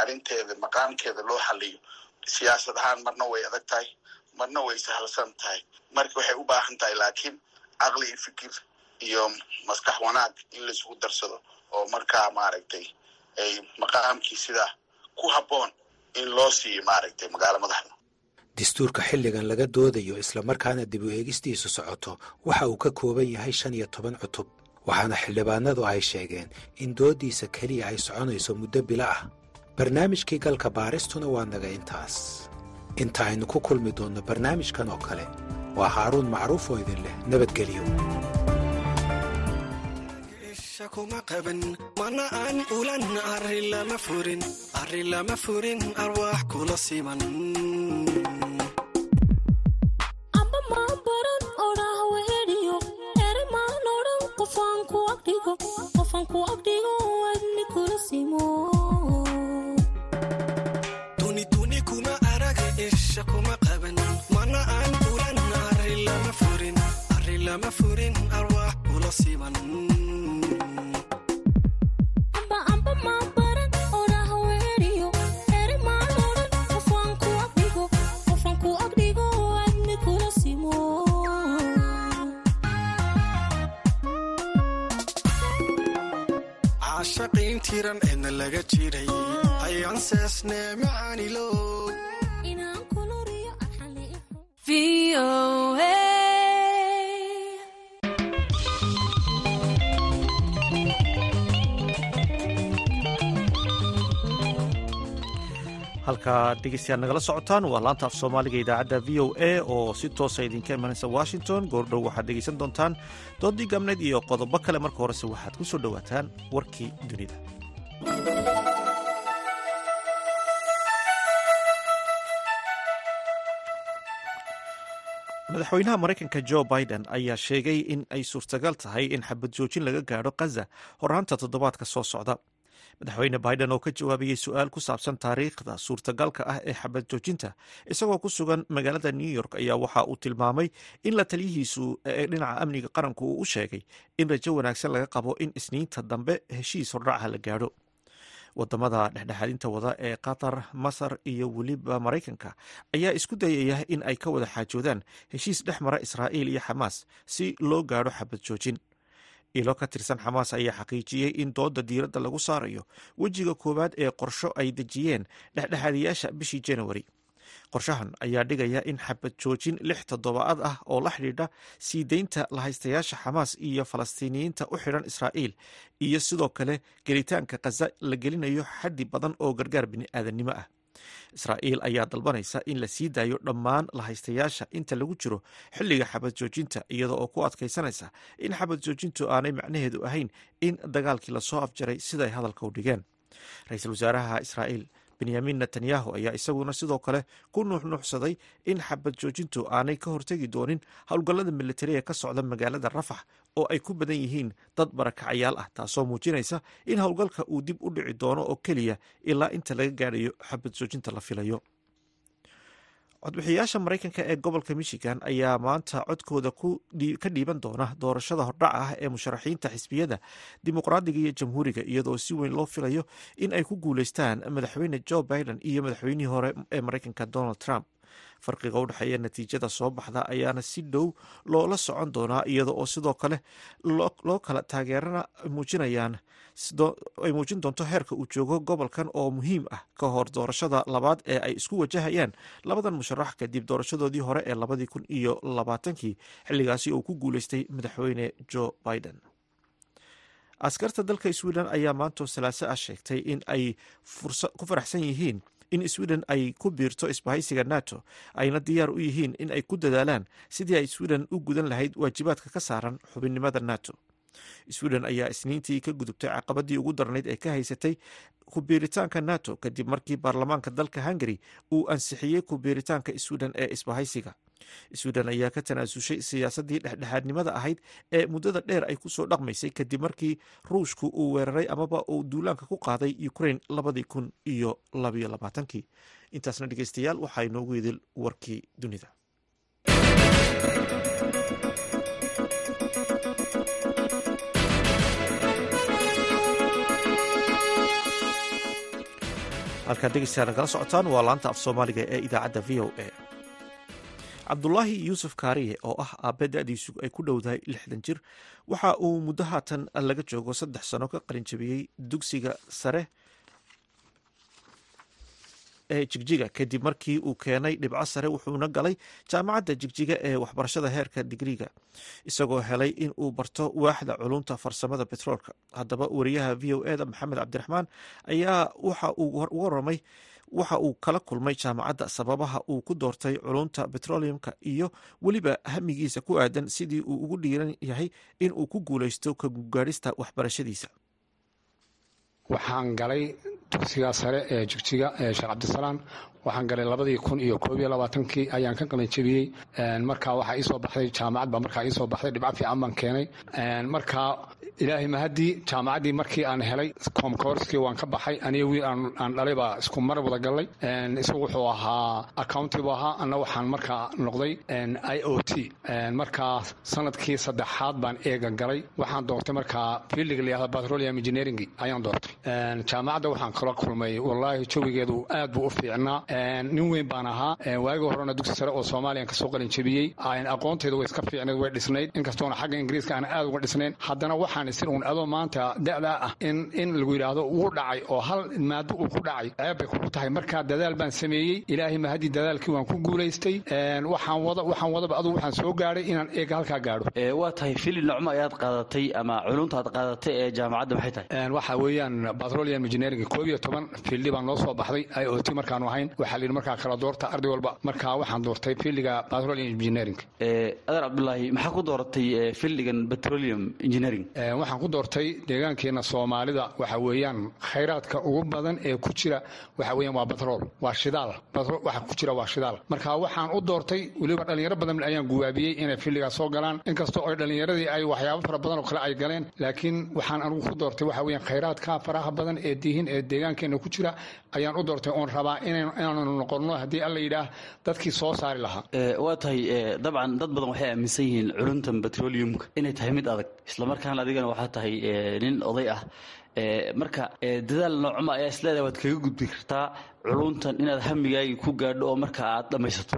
arrinteeda maqaamkeeda loo xaliyo siyaasad ahaan marna way adag tahay marna way sahalsan tahay. Marka waxay u baahan tahay laakiin caqli iyo fikir iyo maskax wanaag in laisugu darsado oo markaa maaragtay ay maqaamkii sidaa ku habboon in loo siiyo maaragtay magaalo madaxda dastuurka xilligan laga doodayo islamarkaana dib u eegistiisu socoto waxa uu ka kooban yahay shan iyo toban cutub waxaana xildhibaanadu ay sheegeen in dooddiisa keliya ay soconayso muddo bilo ah. Barnaamijkii galka baaristuna waa naga intaas. Inta aynu ku kulmi doonno barnaamijkan oo kale waa haaruun macruuf oo idin leh nabadgelyo lama furin. Arwaax kula siman yaqiin tiran eedna laga jiray ayaan seesne macaanilo halkaa dhegeystayaal nagala socotaan waa laanta af soomaaliga idaacadda v o a oo si toosa idinka imanaysa washington. Goordhow waxaad dhegeysan doontaan doodii gamneed iyo qodobo kale. Marka horese waxaad ku soo dhowaataan warkii dunida. Madaxweynaha maraykanka jo biden ayaa sheegay in ay suurtagal tahay in xabad joojin laga gaadho kaza horaanta toddobaadka soo socda madaxweyne biden oo ka jawaabayey su'aal ku saabsan taariikhda suurtagalka ah ee xabad joojinta isagoo ku sugan magaalada new york ayaa waxa uu tilmaamay in la taliyihiisu ee dhinaca amniga qaranku uu u sheegay in rajo wanaagsan laga qabo in isniinta dambe heshiis hordhaca la gaadho. Wadamada dhexdhexaadinta wada ee qatar masar iyo weliba maraykanka ayaa isku dayaya in ay ka wada xaajoodaan heshiis dhex mara israa'iil iyo xamaas si loo gaadho xabad joojin ilo ka tirsan xamaas ayaa xaqiijiyey in dooda diiradda lagu saarayo. Wejiga koowaad ee qorsho ay dejiyeen dhexdhexaadiyaasha bishii januari qorshahan ayaa dhigaya in xabad joojin lix toddobaad ah oo la xidhiidha sii deynta lahaystayaasha xamaas iyo falastiiniyiinta u xidhan israa'iil iyo sidoo kale gelitaanka khaza la gelinayo xaddi badan oo gargaar bini'aadanimo ah israa'iil ayaa dalbanaysa in la sii daayo dhammaan lahaystayaasha inta lagu jiro xilliga xabad joojinta iyada oo ku adkaysanaysa in xabad joojintu aanay macnaheedu ahayn in dagaalkii la soo afjaray siday hadalka u dhigeen. Ra'iisul wasaaraha israa'iil benyamin netanyahu ayaa isaguna sidoo kale ku nuuxnuuxsaday in xabad joojintu aanay ka hortegi doonin howlgallada militariga ka socda magaalada rafax oo ay ku badan yihiin dad barakacayaal ah taasoo muujinaysa in howlgalka uu dib u dhici doono oo keliya ilaa inta laga gaadhayo xabad joojinta la filayo. Codbixiyaasha maraykanka ee gobolka michigan ayaa maanta codkooda ka dhiiban doona doorashada hordhaca ah ee musharaxiinta xisbiyada dimuqraadiga iyo jamhuuriga iyadoo si weyn loo filayo in ay ku guuleystaan madaxweyne jo biden iyo madaxweynihii hore ee maraykanka donald trump farqiga u dhexeeya natiijada soo baxda ayaana si dhow loola socon doonaa iyada oo sidoo kale loo kala taageerana muujinayaan ay muujin doonto heerka uu joogo gobolkan oo muhiim ah ka hor doorashada labaad ee ay isku wajahayaan labadan musharax kadib doorashadoodii hore ee labadii kun iyo labaatankii xilligaasi uu ku guuleystay madaxweyne jo biden. Askarta dalka sweden ayaa maantoo salaaso ah sheegtay in ay ku faraxsan yihiin in sweden ay ku biirto isbahaysiga nato ayna diyaar u yihiin in ay ku dadaalaan sidii ay sweden u gudan lahayd waajibaadka ka saaran xubinnimada nato. Sweden ayaa isniintii ka gudubtay caqabadii ugu darnayd ee ka haysatay kubiiritaanka nato kadib markii baarlamaanka dalka hungari uu ansixiyey kubiiritaanka sweden ee isbahaysiga sweden ayaa ka tanaasushay siyaasadii dhexdhexaadnimada ahayd ee muddada dheer ay ku soo dhaqmaysay kadib markii ruushku uu weeraray amaba uu duulaanka ku qaaday ukraine labadii kun iyo labayo labaatankii. Intaasna dhegeystayaal waxaa inoogu idil warkii dunida. Halkaad dhegeystayaal nagala socotaan waa laanta af soomaaliga ee idaacadda v o a cabdulaahi yuusuf kaariye oo ah aabe da-diisu ay ku dhowdahay lixdan jir waxa uu muddo haatan laga joogo saddex sano ka qalinjabiyey dugsiga sare ee jigjiga. Kadib markii uu keenay dhibco sare wuxuuna galay jaamacadda jigjiga ee waxbarashada heerka digriga isagoo helay in uu barto waaxda culunta farsamada betroolka haddaba wariyaha v o eda maxamed cabdiraxmaan ayaa waxa uu uga waramay waxa uu kala kulmay jaamacadda sababaha uu ku doortay culunta betroleumka iyo weliba hamigiisa ku aadan sidii uu ugu dhiiran yahay in uu ku guuleysto ka gugaadhista waxbarashadiisa. Waxaan galay dugsiga sare ee jigjiga ee sheekh cabdisalaam waxaan galay labadii kun iyo koob iyo labaatankii ayaan ka qalin jebiyey markaa waxaa iisoo baxday jaamacad markaa iisoo baxday dhibco fiican baan keenay. Markaa ilaahay mahaddii jaamacaddii markii aan helay koomkoorskii waan ka baxay. Aniga wiil aan dhalay baa isku mar wada gallay isagu wuxuu ahaa accounti buu ahaa. Anna waxaan markaa noqday i o t. Markaa sannadkii saddexaad baan eega galay. Waxaan doortay markaa fiildiga layihahda petroleum engineering ayaan doortay. Jaamacadda waxaan kala kulmay. Wallaahi jawigeedu aad buu u fiicnaa nin weyn baan ahaa. Waagii horena dugsi sare oo soomaaliyan ka soo qalin jebiyey. Aqoonteedu way iska fiicnayd way dhisnayd. Inkastoona xagga ingiriiska aan aad uga dhisnayn haddana waxaan isin uun adoo maanta da'daa ah in in lagu yidhaahdo wuu dhacay oo hal maado uu ku dhacay. Ceeb bay kugu tahay. Markaa dadaal baan sameeyey. Ilaahay mahadii dadaalkii waan ku guulaystay. Waxaan wada waxaan wadaba adugu waxaan soo gaadhay inaan eega halkaa gaadho. Waa tahay fili nocmo ayaad qaadatay ama culunta aad qaadatay ee jaamacadda maxay tahay? Waxa weeyaan petroleum engineering koob iyo toban fiildi baan noo soo baxday. I o t markaanu ahayn waxaa layidhi markaa kala doorta arday walba. Markaa waxaan doortay fiildiga petroleum engineering. Adeer cabdulaahi maxaa ku dooratay fiildigan petroleum engineering? Waxaan ku doortay deegaankeena soomaalida. Waxa weeyaan khayraadka ugu badan ee ku jira waxa weeyaan waa batrool waa shidaal. Waxa ku jira waa shidaal. Marka waxaan u doortay weliba dhalinyaro badan ayaan guwaabiyey inay fiildigaas soo galaan. Inkastoo ay dhalinyaradii ay waxyaabo fara badan oo kale ay galeen laakiin waxaan anigu ku doortay waxa weeyaan khayraadka faraha badan ee diihin ee deegaankeena ku jira ayaan u doortay oon rabaa inaanu noqonno haddii alla yidhaah dadkii soo saari lahaa. Waa tahay dabcan dad badan waxay aaminsan yihiin culuntan petroleumka. Inay tahay mid adag. Islamarkaana adigana waxaa tahay nin oday ah marka dadaal noocma ayaa isleedahay waad kaga gudbi kartaa culuntan inaad hamigaagii ku gaadho oo marka aad dhammaysato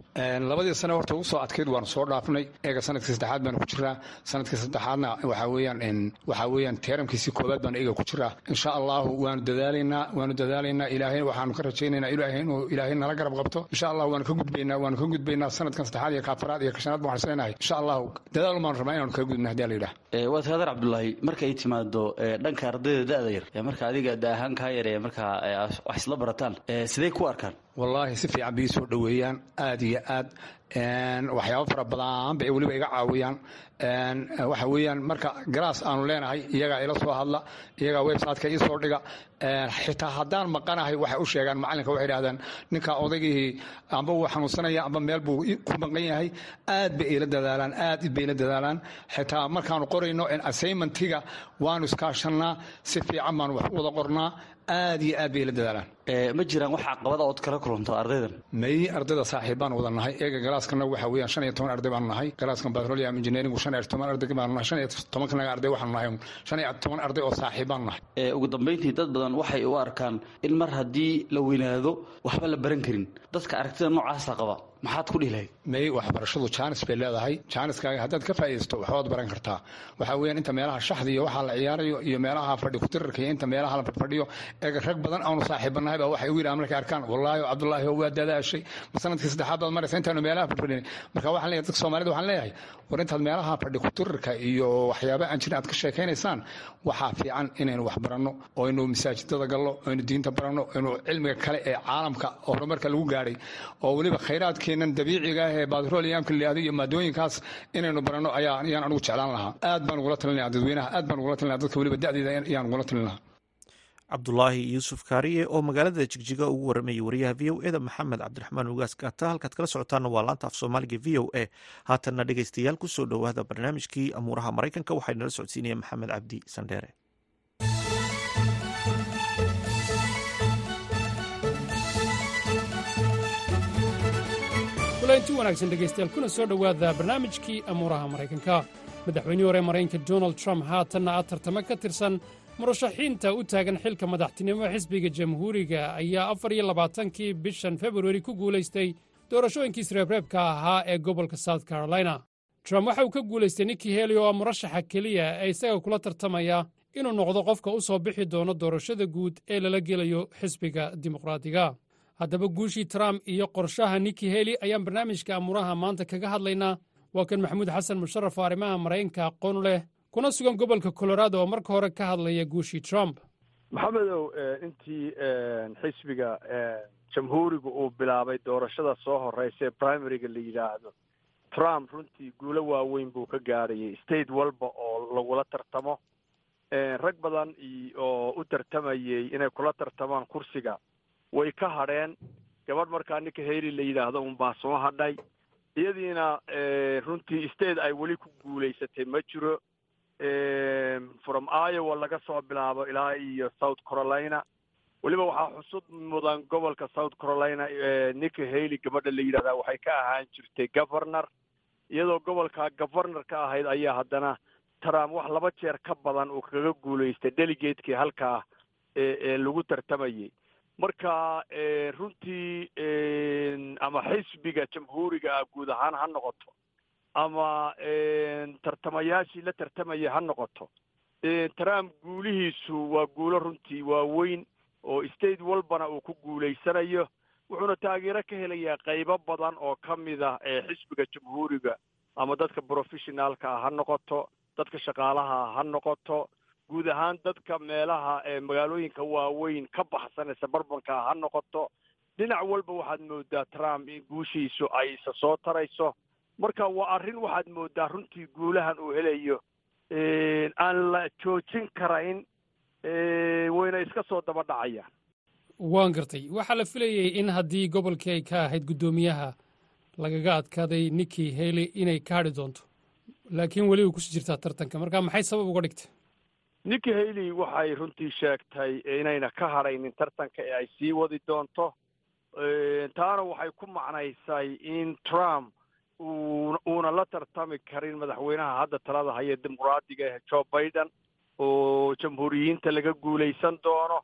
labadii sane horta ugu soo adkayd waanu soo dhaafnay. Eega sannadkii saddexaad baanu ku jiraa. Sanadkii saddexaadna waxaa weeyaan waxaa weeyaan teeramkiisii koowaad baanu eega ku jiraa. Insha allahu waanu dadaalaynaa waanu dadaalaynaa ilaahay waxaanu ka rajaynaynaa ilaahay inuu ilaahay nala garab qabto. Insha allahu waanu ka gudbaynaa waanu ka gudbaynaa sanadkan saddexaad iyo kaafaraad iyo kashanaad baan waxseenahay insha allahu dadaal baanu rabnaa inaanu kaga gudbna haddii la yidhaah? Waa tahay adeer cabdulaahi markay timaado dhanka ardayda da'da yar marka adiga da ahaan kaa yar ee markaa wax isla barataan sidee ku arkaan wallaahi si fiican bay ii soo dhoweeyaan aad iyo aad. Waxyaabo fara badan bay weliba iga caawiyaan. Waxa weeyaan marka galaas aanu leenahay iyagaa ila soo hadla iyagaa websiteka ii soo dhiga. Xitaa haddaan maqanahay waxay u sheegaan macallinka waxay idhahdaan ninka odaygii amba wuu xanuunsanaya amba meel buu ku maqan yahay. Aad bay ila dadaalaan aad bay dadaalaan. Xitaa markaanu qorayno assignmentiga waanu iskaashannaa si fiican baanu wax u qornaa aad iyo aad bay ila dadaalaan. Ma jiraan wax caqabada ood kala kulanto ardaydan? May ardayda saaxiib baan wada nahay. Eega galaaskana waxa weeyaan shan iyo toban arday baanu nahay. Galaaskan petroleum engineering shan iyo toban arday baanu nahay. Shan iyo tobankanaga arday waxaanu nahay shan iyo toban arday oo saaxiib baanu nahay. Ugu dambayntii dad badan waxay u arkaan in mar haddii la weynaado waxba la baran karin. Dadka aragtida noocaasa qaba maxaad ku dhihi lahayd may waxbarashadu jaanis bay leedahay. Jaaniskaaga haddaad ka faa'iidaysto waxbaad baran kartaa waxaa weeyaan inta meelaha shaxda iyo waxaa la ciyaarayo iyo meelaha fadhi kutirarka iyo inta meelaha la fadhiyo eega rag badan aanu saaxiibanahay baa waxay u yidhahan markay arkaan wallaahi cabdullaahi oo waa dadaashay. Ma saddexaad baad maraysa intaanu meelaha fadhfadhinay marka waxaan leeyahay dadka soomaalida waxaan leeyahay war intaad meelaha fadhi kutirarka iyo waxyaaba aan jirin aad ka sheekaynaysaan waxaa fiican inaynu wax baranno masaajidada galno oo diinta baranno aynu cilmiga kale ee caalamka horumarka lagu gaadhay oo weliba khayraadka keenan dabiiciga ah ee batroleumka la yidhahdo iyo maadooyinkaas inaynu baranno ayaa ayaan anigu jeclaan lahaa. Aad baan ugula talinaya dadweynaha aad baan ugula talinaya dadka weliba da'deeda ayaan ugula talin lahaa. Cabdulaahi yuusuf kaariye oo magaalada jigjiga ugu waramayay wariyaha v o eda maxamed cabdiraxmaan ugaas gaata halkaad kala socotaana waa laanta af soomaaliga v o a. Haatanna dhegeystayaal ku soo dhowaada barnaamijkii amuuraha maraykanka waxaa nala socodsiinaya maxamed cabdi sandheere inti wanaagsan dhegaystayaal kuna soo dhowaada barnaamijkii amuuraha maraykanka. Madaxweynihii hore maraykanka donald trump haatanna ah tartamo ka tirsan murashaxiinta u taagan xilka madaxtinimo xisbiga jamhuuriga ayaa afar iyo labaatankii bishan februari ku guulaystay doorashooyinkii sreebreebka ahaa ee gobolka south carolina. Trump waxa uu ka guulaystay ninkii heli oo ah murashaxa keliya ee isaga kula tartamaya inuu noqdo qofka u soo bixi doono doorashada guud ee lala gelayo xisbiga dimuqraadiga haddaba guushii trump iyo qorshaha niki heli ayaan barnaamijka amuuraha maanta kaga hadlaynaa. Waa kan maxamuud xasan musharaf oo arrimaha maraykanka aqoon leh kuna sugan gobolka colorado oo marka hore ka hadlaya guushii trump. Maxamedow intii xisbiga jamhuuriga uu bilaabay doorashada soo horeysa ee primariga la yidhaahdo trump runtii guulo waaweyn buu ka gaadhayay state walba oo lagula tartamo. Rag badan oo u tartamayay inay kula tartamaan kursiga way ka hadheen gabadh markaa ninka heli la yidhaahdo unbaa soo hadhay. Iyadiina runtii state ay weli ku guulaysatay ma jiro from iowa laga soo bilaabo ilaa iyo south carolina. Weliba waxaa xusud mudan gobolka south carolina ninka haley gabadha la yidhahdaa waxay ka ahaan jirtay governor. Iyadoo gobolka governor ka ahayd ayaa haddana trump wax laba jeer ka badan uu kaga guulaystay delegatekii halkaa ee lagu tartamayay marka runtii ama xisbiga jamhuuriga ah guud ahaan ha noqoto ama tartamayaashii la tartamaya ha noqoto trump guulihiisu waa guulo runtii waaweyn oo state walbana uu ku guulaysanayo wuxuuna taageero ka helayaa qaybo badan oo ka mid ah xisbiga jamhuuriga ama dadka professionaalka ah ha noqoto dadka shaqaalaha ha noqoto guud ahaan dadka meelaha magaalooyinka waaweyn ka baxsan ee sabarbanka ha noqoto dhinac walba waxaad moodaa trump in guushiisu ay isa soo tarayso. Marka waa arrin waxaad moodaa runtii guulahan uu helayo. Aan la joojin karayn wayna iska soo daba dhacayaan. Waan gartay. Waxaa la filayey in haddii gobolkii ay ka ahayd guddoomiyaha lagaga adkaaday ninkii haley inay ka hadhi doonto. Laakiin weli way ku sii jirtaa tartanka. Marka maxay sabab uga dhigtay ninkii haley waxay runtii sheegtay inayna ka hadhaynin tartanka ee ay sii wadi doonto. Taana waxay ku macnaysay in trump uuna la tartami karin madaxweynaha hadda talada haya dimuqraadiga ee joe biden oo jamhuuriyiinta laga guulaysan doono.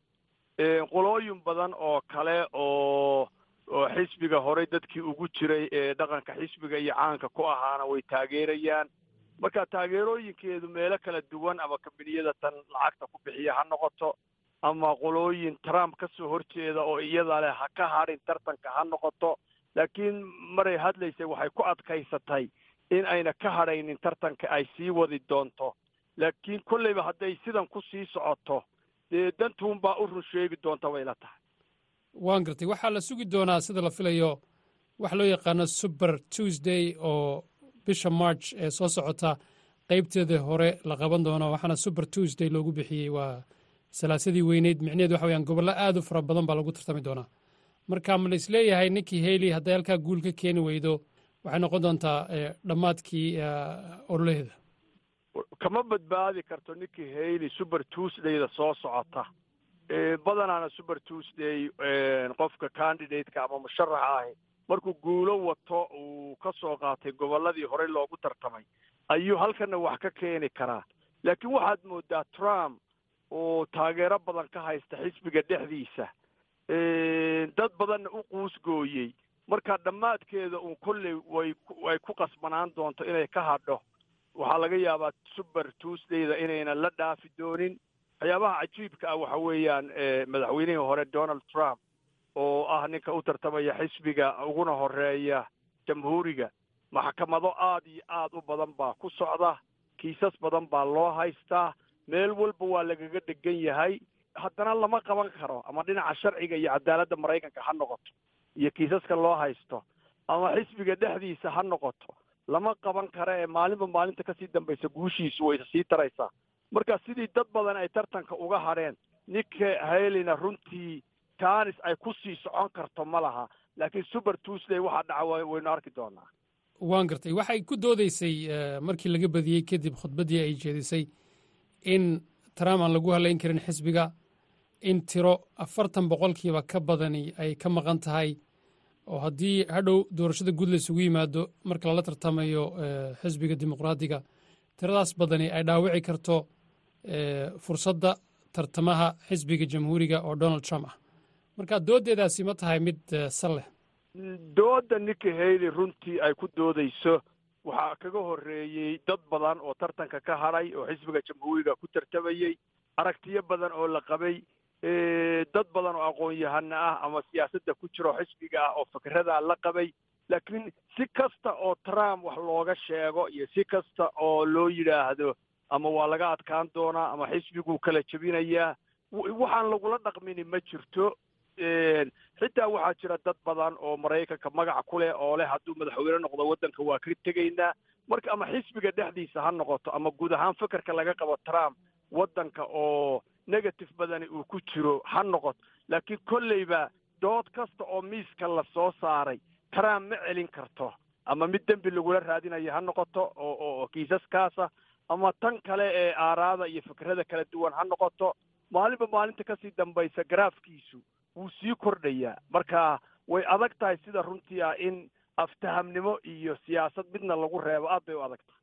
Qolooyin badan oo kale oo oo xisbiga horey dadkii ugu jiray ee dhaqanka xisbiga iyo caanka ku ahaana way taageerayaan marka taageerooyinkeedu meelo kala duwan ama kambaniyada tan lacagta ku bixiya ha noqoto ama qolooyin trump ka soo horjeeda oo iyada leh ha ka hadhin tartanka ha noqoto laakiin maray hadlaysay waxay ku adkaysatay in ayna ka hadhaynin tartanka ay sii wadi doonto. Laakiin kolleyba hadday sidan ku sii socoto dee dantuunbaa u run sheegi way la tahay. Waan gartay. Waxaa la sugi doonaa sida la filayo waxa loo yaqaano super tuesday oo bisha march ee soo socota. Qaybteeda hore la qaban doono waxaana super tuesday loogu bixiyey. Waa salaasadii weyneyd micneheed waxa weyaan gobollo aad u fara badan baa lagu tartami doonaa. Marka ma la is leeyahay ninkii haley hadday halkaa guul ka keeni weydo waxay noqon doontaa dhammaadkii ololaheeda kama badbaadi karto ninkii haley super tuesdayda soo socota. Badanaana super tuesday qofka candidateka ama musharaxa ahi markuu guulo wato uu ka soo qaatay gobolladii horey loogu tartamay ayuu halkana wax ka keeni karaa. Laakiin waxaad moodaa trump oo taageero badan ka haysta xisbiga dhexdiisa. Dad badanna u quusgooyey marka dhammaadkeeda uun kolley way ay ku qasbanaan doonto inay ka hadho. Waxaa laga yaabaa super tuesdayda inaynan la dhaafi doonin. Waxyaabaha cajiibka ah waxa weeyaan madaxweynihii hore donald trump oo ah ninka u tartamaya xisbiga uguna horreeya jamhuuriga. Maxkamado aad iyo aad u badan baa ku socda kiisas badan baa loo haystaa meel walba waa lagaga dhegan yahay. Haddana lama qaban karo ama dhinaca sharciga iyo cadaaladda maraykanka ha noqoto iyo kiisaska loo haysto ama xisbiga dhexdiisa ha noqoto. Lama qaban karo ee maalinba maalinta ka sii dambaysa guushiisu way sii taraysaa marka sidii dad badan ay tartanka uga hadheen ninka haleyna runtii jaanis ay ku sii socon karto ma laha laakiin super tuesday waxaa dhaca waynu arki doonaa. Waan gartay. Waxay ku doodeysay markii laga badiyey kadib khudbaddii ay jeedisay in trump aan lagu halayn karin xisbiga in tiro afartan boqolkiiba ka badani ay ka maqan tahay. Oo haddii hadhow doorashada guud isugu yimaado marka lala tartamayo xisbiga dimuqraadiga tiradaas badani ay dhaawici karto fursadda tartamaha xisbiga jamhuuriga oo donald trump ah marka dooddeedaasi ma tahay mid sal leh. Doodda ninka haley runtii ay ku doodayso waxaa kaga horreeyey dad badan oo tartanka ka hadhay oo xisbiga jamhuuriga ku tartamayey aragtiyo badan oo la qabay dad badan oo aqoon-yahana ah ama siyaasadda ku jiro xisbiga ah oo fikradaa la qabay. Laakiin si kasta oo trump wax looga sheego iyo si kasta oo loo yidhaahdo ama waa laga adkaan doonaa ama xisbiguu kala jebinayaa waxaan lagula dhaqmini ma jirto xitaa waxaa jira dad badan oo maraykanka magaca ku leh oo leh hadduu madaxweyne noqdo waddanka waa ka tegaynaa marka ama xisbiga dhexdiisa ha noqoto ama guud ahaan fikirka laga qabo trump waddanka oo negative badani uu ku jiro ha noqoto laakiin kolleyba dood kasta oo miiska la soo saaray trump ma celin karto. Ama mid dembi lagula raadinayo ha noqoto oo kiisaskaasa ama tan kale ee aaraada iyo fikrada kala duwan ha noqoto. Maalinba maalinta ka sii dambaysa garaafkiisu wuu sii kordhayaa marka way adag tahay sida runtii ah in aftahamnimo iyo siyaasad midna lagu reebo. Aad bay u adag tahay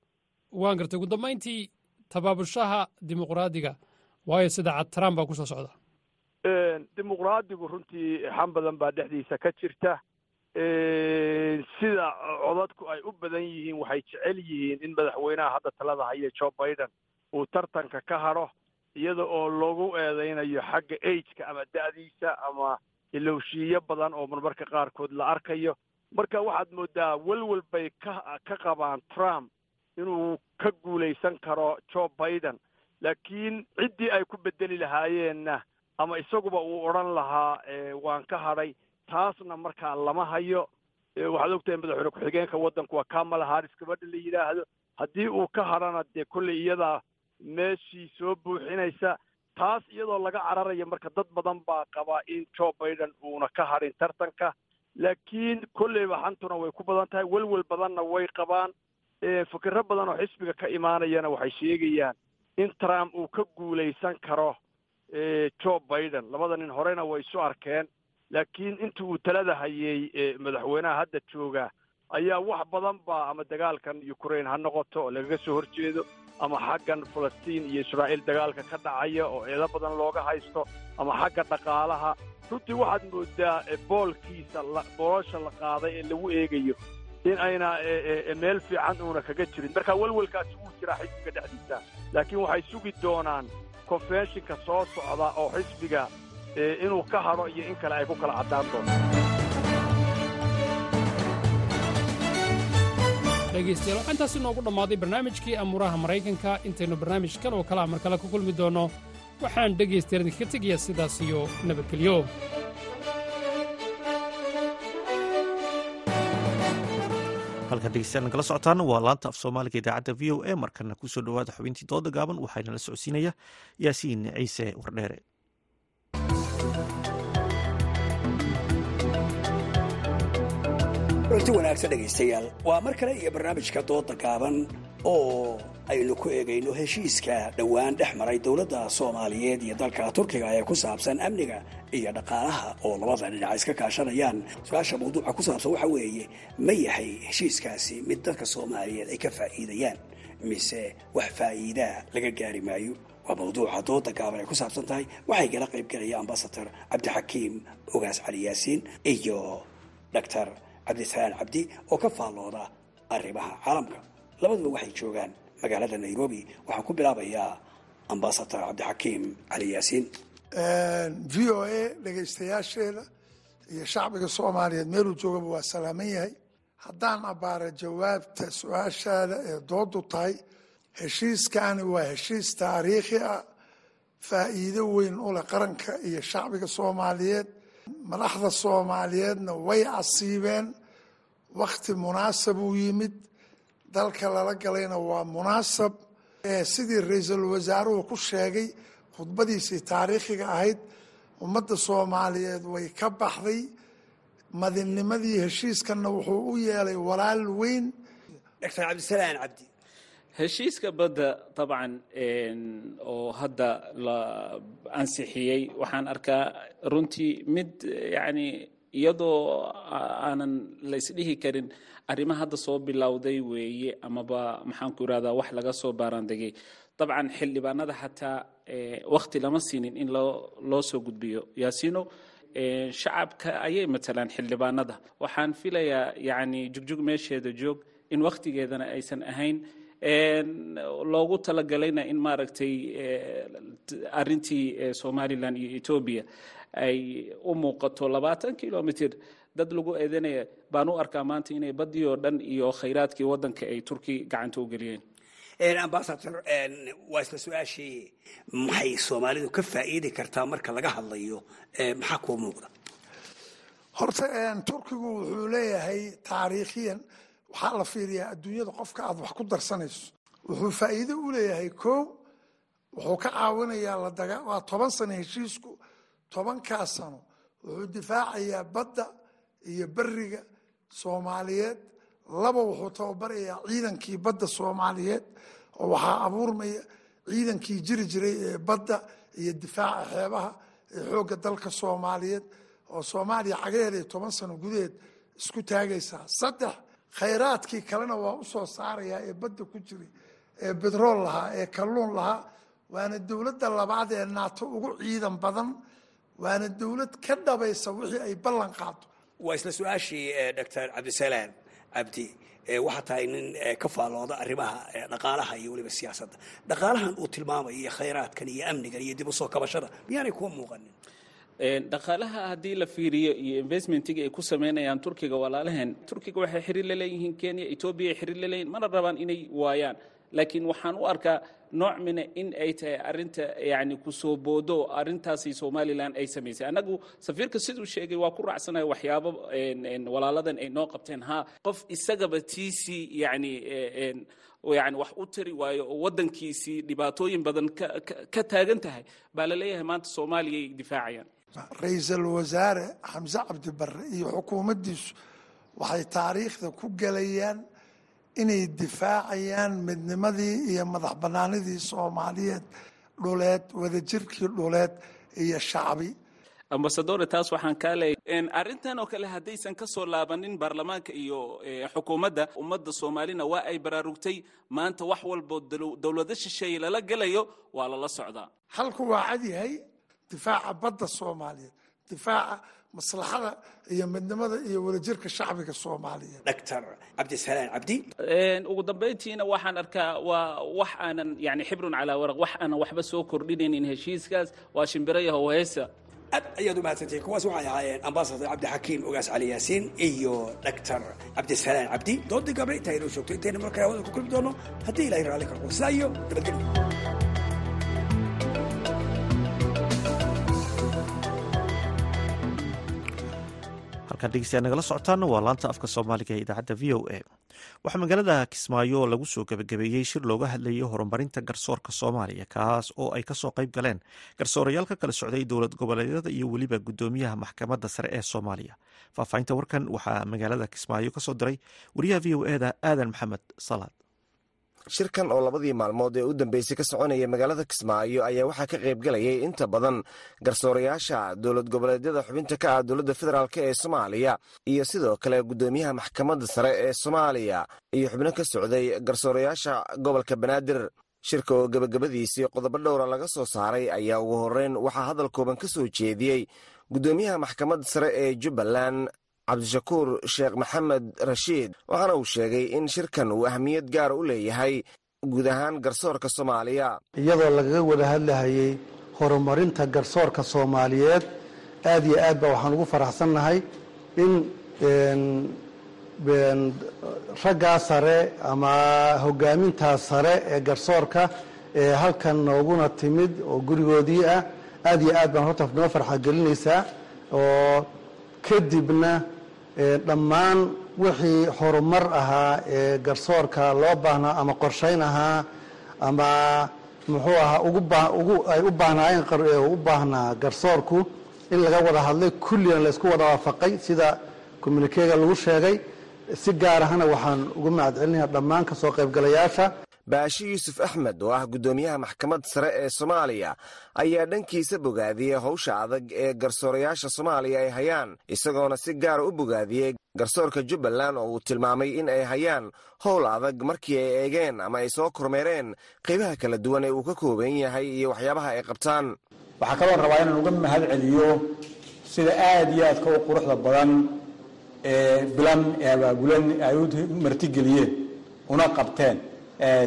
waan gartay ugu dambayntii tabaabushaha dimuqraadiga. Waayo sida cad trump baa ku soo socda. Dimuqraadigu runtii xan badan baa dhexdiisa ka jirta. Sida codadku ay u badan yihiin waxay jecel yihiin in madaxweynaha hadda talada haya joe biden uu tartanka ka hadho iyada oo lagu eedeynayo xagga ageka ama da'diisa ama ilowshiiyo badan oo marmarka qaarkood la arkayo. Marka waxaad moodaa welwel bay ka ka qabaan trump inuu ka guulaysan karo joe biden. Laakiin ciddii ay ku bedeli lahaayeenna ama isaguba uu odhan lahaa waan ka hadhay taasna markaa lama hayo. Waxaad ogtahay madaxweyne ku-xigeenka waddanku waa kamala harris gabadha la yidhaahdo? Haddii uu ka hadhana dee kolley iyadaa meeshii soo buuxinaysa taas iyadoo laga cararayo marka dad badan baa qabaa in joe biden uuna ka hadhin tartanka. Laakiin kolleyba xantuna way ku badan tahay welwel badanna way qabaan. Fikiro badan oo xisbiga ka imaanayana waxay sheegayaan in trump uu ka guulaysan karo joe biden. Labada nin horena way isu arkeen. Laakiin intii uu talada hayay madaxweynaha hadda jooga ayaa wax badan baa ama dagaalkan ukraine ha noqoto oo lagaga soo horjeedo ama xaggan falastiin iyo israa'iil dagaalka ka dhacaya oo eedo badan looga haysto ama xagga dhaqaalaha. Runtii waxaad moodaa boolkiisa boolosha la qaaday ee lagu eegayo in ayna meel fiican uuna kaga jirin. Marka welwelkaasi wuu jiraa xisbiga dhexdiisa. Laakiin waxay sugi doonaan konfenshinka soo socda oo xisbiga inuu ka hadho iyo in kale ay ku kala caddaan doonto dhegaystayaal waxaa intaasi noogu dhammaaday barnaamijkii amuuraha maraykanka. Intaynu barnaamijkan oo kale a mar kale ku kulmi doonno waxaan dhegaystayaal idinkaga tegayaa sidaas iyo nabadgelyo. Halkan dhegeystayaal nagala socotaan waa laanta af soomaaliga idaacadda v o a markana ku soo dhowaada xubintii dooda gaaban waxaana la socodsiinaya yaasiin ciise wardheere runti wanaagsan dhegaystayaal. Waa mar kale iyo barnaamijka dooda gaaban oo aynu ku eegayno heshiiska dhowaan dhex maray dowladda soomaaliyeed iyo dalka turkiga ee ku saabsan amniga iyo dhaqaalaha oo labada dhinac iska kaashanayaan. Su'aasha mawduuca ku saabsan waxa weeye ma yahay heshiiskaasi mid dadka soomaaliyeed ay ka faa'iidayaan mise wax faa'iidaa laga gaari maayo? Waa mawduuca dooda gaaban ay ku saabsan tahay waxay gala qaybgelaya ambasador cabdixakiim ogaas cali yaasiin iyo doctor cabdisalaan cabdi oo ka faallooda arrimaha caalamka. Labaduba waxay joogaan magaalada nairobi. Waxaan ku bilaabayaa ambasador cabdixakiim cali yaasiin. V o a dhegaystayaasheeda iyo shacbiga soomaaliyeed meeluu joogaba waa salaaman yahay. Haddaan abbaara jawaabta su'aashaada ee doodu tahay heshiiskani waa heshiis taariikhi ah faa'iido weyn u leh qaranka iyo shacbiga soomaaliyeed. Madaxda soomaaliyeedna way casiibeen wakhti munaasab uu yimid dalka lala galayna waa munaasab. Sidii ra'iisul wasaaruhu ku sheegay khudbadiisii taariikhiga ahayd ummadda soomaaliyeed way ka baxday. Madinimadii heshiiskanna wuxuu u yeelay walaal weyn. Doctor cabdisalaan cabdi. Heshiiska badda dabcan oo hadda la ansixiyey waxaan arkaa runtii mid yani iyadoo aanan la isdhihi karin arrimaha hadda soo bilowday weeye amaba maxaanku irahdaa wax laga soo baaraandegay. Dabcan xildhibaanada xataa wakti lama siinin in loo soo gudbiyo. Yaasino shacabka ayay matalaan xildhibaanada. Waxaan filayaa yani jugjug meesheeda joog in wakhtigeedana aysan ahayn. Loogu talagalayna in maaragtay arintii somalilan iyo etoobiya ay u muuqato labaatan kilomitr dad lagu eedanaya baan u arkaa maanta inay badii oo dhan iyo khayraadkii wadanka ay turki gacanta u geliyeen. Ambasador waa isla su'aashii maxay soomaalidu ka faa'iidi kartaa marka laga hadlayo maxaa kuu muuqda? Horta turkigu wuxuu leeyahay taariikhiyan. Waxaa la fiiriyaa adduunyada qofka aad wax ku darsanayso. Wuxuu faa'iido u leeyahay ko wuxuu ka caawinayaa waa toban sano heshiisku tobankaa sano wuxuu difaacayaa badda iyo beriga soomaaliyeed. Laba wuxuu tababarayaa ciidankii badda soomaaliyeed oo waxaa abuurmaya ciidankii jiri jiray ee badda iyo difaaca xeebaha ee xoogga dalka soomaaliyeed oo soomaaliya cagaheeda toban sano gudaheed isku taagaysaa. Saddex khayraadkii kalena waa u soo saarayaa ee badda ku jiray ee bedrool lahaa ee kalluun lahaa. Waana dowladda labaad ee naato ugu ciidan badan waana dowlad ka dhabaysa wixii ay ballan qaado waa isla su'aashii doctor cabdisalaam cabdi waxaa tahay nin ka faallooda arrimaha dhaqaalaha iyo weliba siyaasadda. Dhaqaalahan uu tilmaamayo iyo khayraadkan iyo amnigan iyo dib u soo kabashada miyaanay kuwa muuqanin? Dhaqaalaha haddii la fiiriyo iyo investmentiga ay ku sameynayaan turkiga walaalaheen turkiga waxay xiriir la leeyihiin kenya etoobiya ay xiriir la leeyihiin mana rabaan inay waayaan laakiin waxaan u arkaa nooc mina in ay tahay arinta yani ku soo boodo arintaasi somalilan ay samaysay. Annagu safiirka siduu sheegay waa ku raacsanahay waxyaabo walaaladan ay noo qabteen. Ha qof isagaba tiisii yani yani wax u tari waayo oo waddankiisii dhibaatooyin badan ka taagan tahay baa la leeyahay maanta soomaaliya ay difaacayaan. Ra'iisul wasaare xamse cabdi barre iyo xukuumaddiisu waxay taariikhda ku gelayaan inay difaacayaan midnimadii iyo madax bannaanidii soomaaliyeed dhuleed wadajirkii dhuleed iyo shacbi. Ambasadore taas waxaan kaa leeyahay arrintan oo kale haddaysan ka soo laabanin baarlamaanka iyo xukuumadda ummadda soomaalina waa ay baraarugtay maanta wax walbo dowlado shisheeye lala gelayo waa lala socdaa. Halku waa cad yahay difaaca badda soomaaliyeed difaaca maslaxada iyo midnimada iyo wadajirka shacbiga soomaaliyeed doctor cabdisalaan cabdi ugu dambayntiina waxaan arkaa waa wax aanan yani xibrun calaa waraq wax aanan waxba soo kordhinaynin heshiiskaas. Waa shimbiraya howheesa aad ayaad u mahadsantihiin kuwaas waxay ahaayeen ambasador cabdixakiim ogaas cali yaasiin iyo doctor cabdisalaan cabdi doodii gabre intaa inoo joogto intayna markaa hawada ku kulmi doono haddii ilahay raalli karko sidaa iyo nabadgelyo halkaan dhegeystayaa nagala socotaana waa laanta afka soomaaliga ee idaacadda v o a. Waxaa magaalada kismaayo lagu soo gebagabeeyey shir looga hadlayay horumarinta garsoorka soomaaliya kaas oo ay ka soo qayb galeen garsoorayaal ka kala socday dowlad goboleedyada iyo weliba gudoomiyaha maxkamadda sare ee soomaaliya. Faahfaahinta warkan waxaa magaalada kismaayo ka soo diray. Wariyaha v o eda aadan maxamed salaad shirkan oo labadii maalmood ee u dambeysay ka soconaya magaalada kismaayo ayaa waxaa ka qaybgalayay inta badan garsoorayaasha dowlad goboleedyada xubinta ka ah dowladda federaalk ee soomaaliya iyo sidoo kale guddoomiyaha maxkamadda sare ee soomaaliya iyo xubno ka socday garsoorayaasha gobolka banaadir. Shirka oo gebagabadiisii qodobo dhowra laga soo saaray ayaa ugu horreyn waxaa hadal kooban ka soo jeediyey guddoomiyaha maxkamadda sare ee jubbaland cabdishakuur sheekh maxamed rashiid waxaana uu sheegay in shirkan uu ahmiyad gaara u leeyahay guud ahaan garsoorka soomaaliya. Iyadoo lagaga wada hadlahayay horumarinta garsoorka soomaaliyeed aad iyo aad ba waxaan ugu faraxsannahay in raggaa sare ama hogaamintaa sare ee garsoorka ee halkan nooguna timid oo gurigoodii ah aad iyo aad baan horta noo farxagelinaysaa oo kadibna dhammaan wixii horumar ahaa ee garsoorka loo baahnaa ama qorshayn ahaa ama muxuu ahaa ay u baahnaayeen u baahnaa garsoorku in laga wada hadlay kullina laysku wada waafaqay sida communikeega lagu sheegay. Si gaar ahana waxaan ugu mahad dhammaan ka soo qaybgalayaasha baashi yuusuf axmed oo ah guddoomiyaha maxkamadda sare ee soomaaliya ayaa dhankiisa bogaadiyey howsha adag ee garsoorayaasha soomaaliya ay hayaan isagoona si gaara u bogaadiyey garsoorka jubbaland oo uu tilmaamay in ay hayaan howl adag markii ay eegeen ama ay soo kormeereen qaybaha kala duwan ee uu ka kooban yahay iyo waxyaabaha ay qabtaan. Waxaa kaloo rabaa inaan uga mahad celiyo sida aad iyo aadka u quruxda badan ee bilan ee abaabulan ay u martigeliyeen una qabteen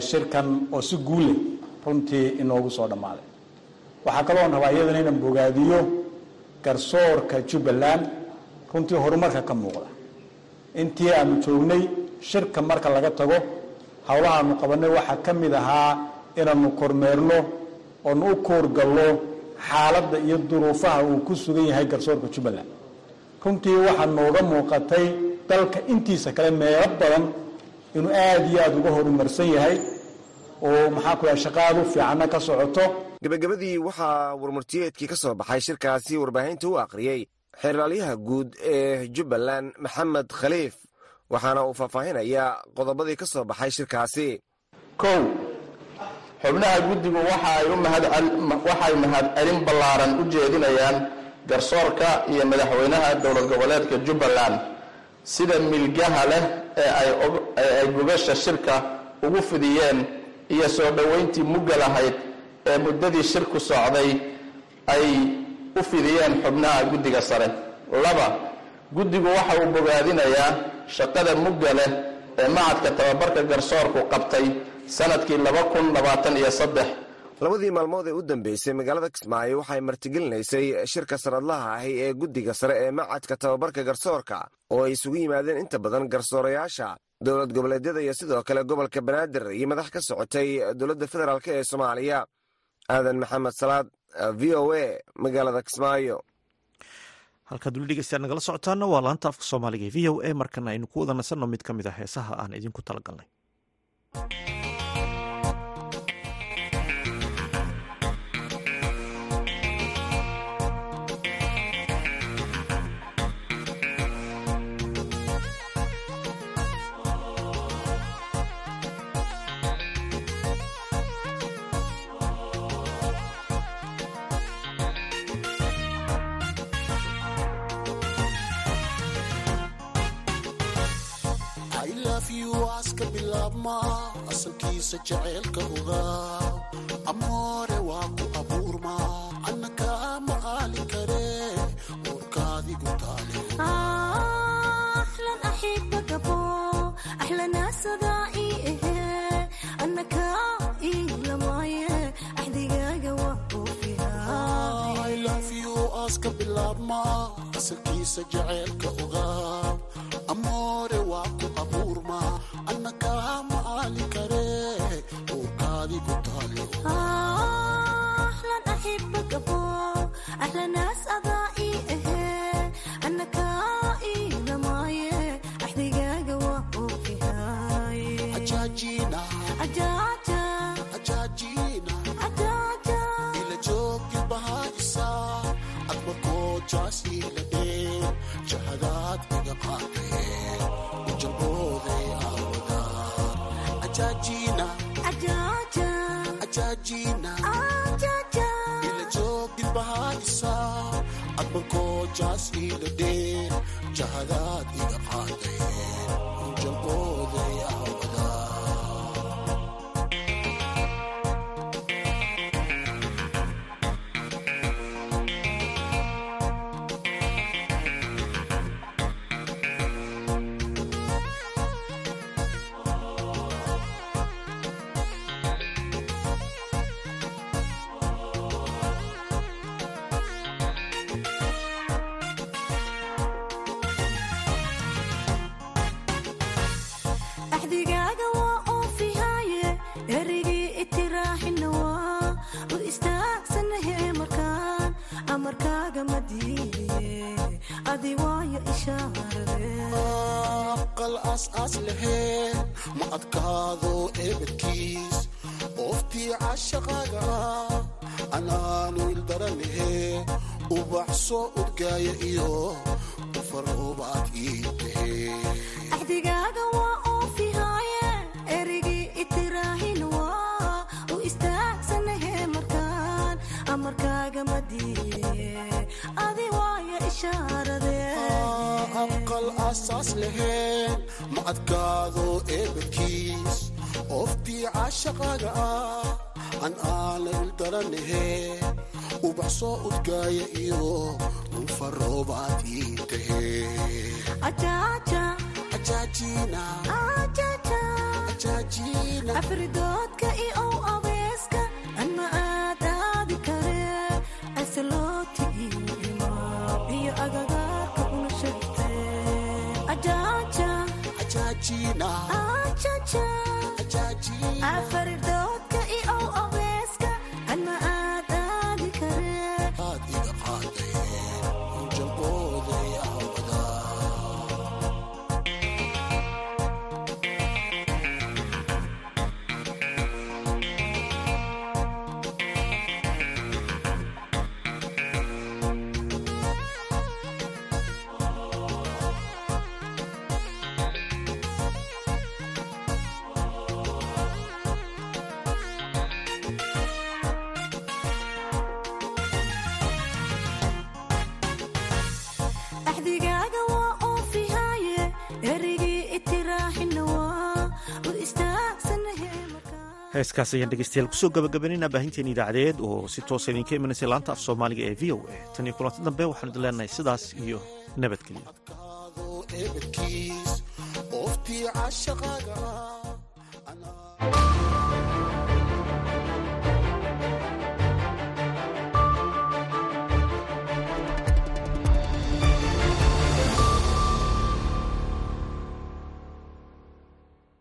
shirkan oo si guulleh runtii inoogu soo dhammaaday. Waxaa kaloo rabaa iyadana inaan bogaadiyo garsoorka jubbaland runtii horumarka ka muuqda. Intii aanu joognay shirka marka laga tago howlahaanu qabanay waxaa ka mid ahaa inaanu kormeerno oonu u koorgallo xaaladda iyo duruufaha uu ku sugan yahay garsoorka jubbaland. Runtii waxaa nooga muuqatay dalka intiisa kale meelo badan inuu aada iyo aada uga horumarsan yahay oo maxaa ku yahay shaqaadu fiicanna ka socoto. Gebagabadii waxaa warmurtiyeedkii ka soo baxay shirkaasi warbaahinta u akhriyey xeeraalyaha guud ee jubbaland maxamed khaliif waxaana uu faahfaahinayaa qodobadii ka soo baxay shirkaasi. Kow xubnaha guddigu waxay mahadcelin ballaaran u jeedinayaan garsoorka iyo madaxweynaha dowlad goboleedka jubbaland sida milgaha leh ee ay gubasha shirka ugu fidiyeen iyo soo dhoweyntii mugga lahayd ee muddadii shirku socday ay u fidiyeen xubnaha guddiga sare. Laba guddigu waxa uu bogaadinayaa shaqada mugga leh ee macadka tababarka garsoorku qabtay sannadkii laba kun labaatan iyo saddex labadii maalmood ee u dambeysay magaalada kismaayo waxay martigelinaysay shirka sanadlaha ahi ee guddiga sare ee macadka tababarka garsoorka oo ay isugu yimaadeen inta badan garsoorayaasha. Dowlad goboleedyada iyo sidoo kale gobolka banaadir iyo madax ka socotay dowladda federaalk ee soomaaliya. Aadan maxamed salaad v o a magaalada kismaayo. Halkaad weli dhegeystayaal nagala socotaana waa laanta afka soomaaliga ee v o a markana aynu ku wada nasanno mid ka mid ah heesaha aan idinku talagalnay waaska bilaabma asalkiisa jacaylka ogaa amoore waa ku abuurma anna kaa macaali kare uurkaadigu taaleaska bilaabma asalkiisa jacaylka ogaa amoore waa aqal aas-aas laheen ma adkaado eebadkiis ooftii cashaqaaga ah anaanu ildaranahe ubax soo udgaaya iyo ufaroobaad ii tahe aqal asaas laheen ma adkaado eebadkiis ooftii cashaqaaga ah an aana ildaranahe ubax soo udgaaya iyo ufaroobaad ii tahe ajaajina heeskaas ayaan dhegeystayaal ku soo gabagabanayna baahinteen idaacadeed oo si toosa ah idinka imanaysa laanta af soomaaliga ee v o a. Tan iyo kulanti dambe waxaanu idin leenahay sidaas iyo nabadgelyo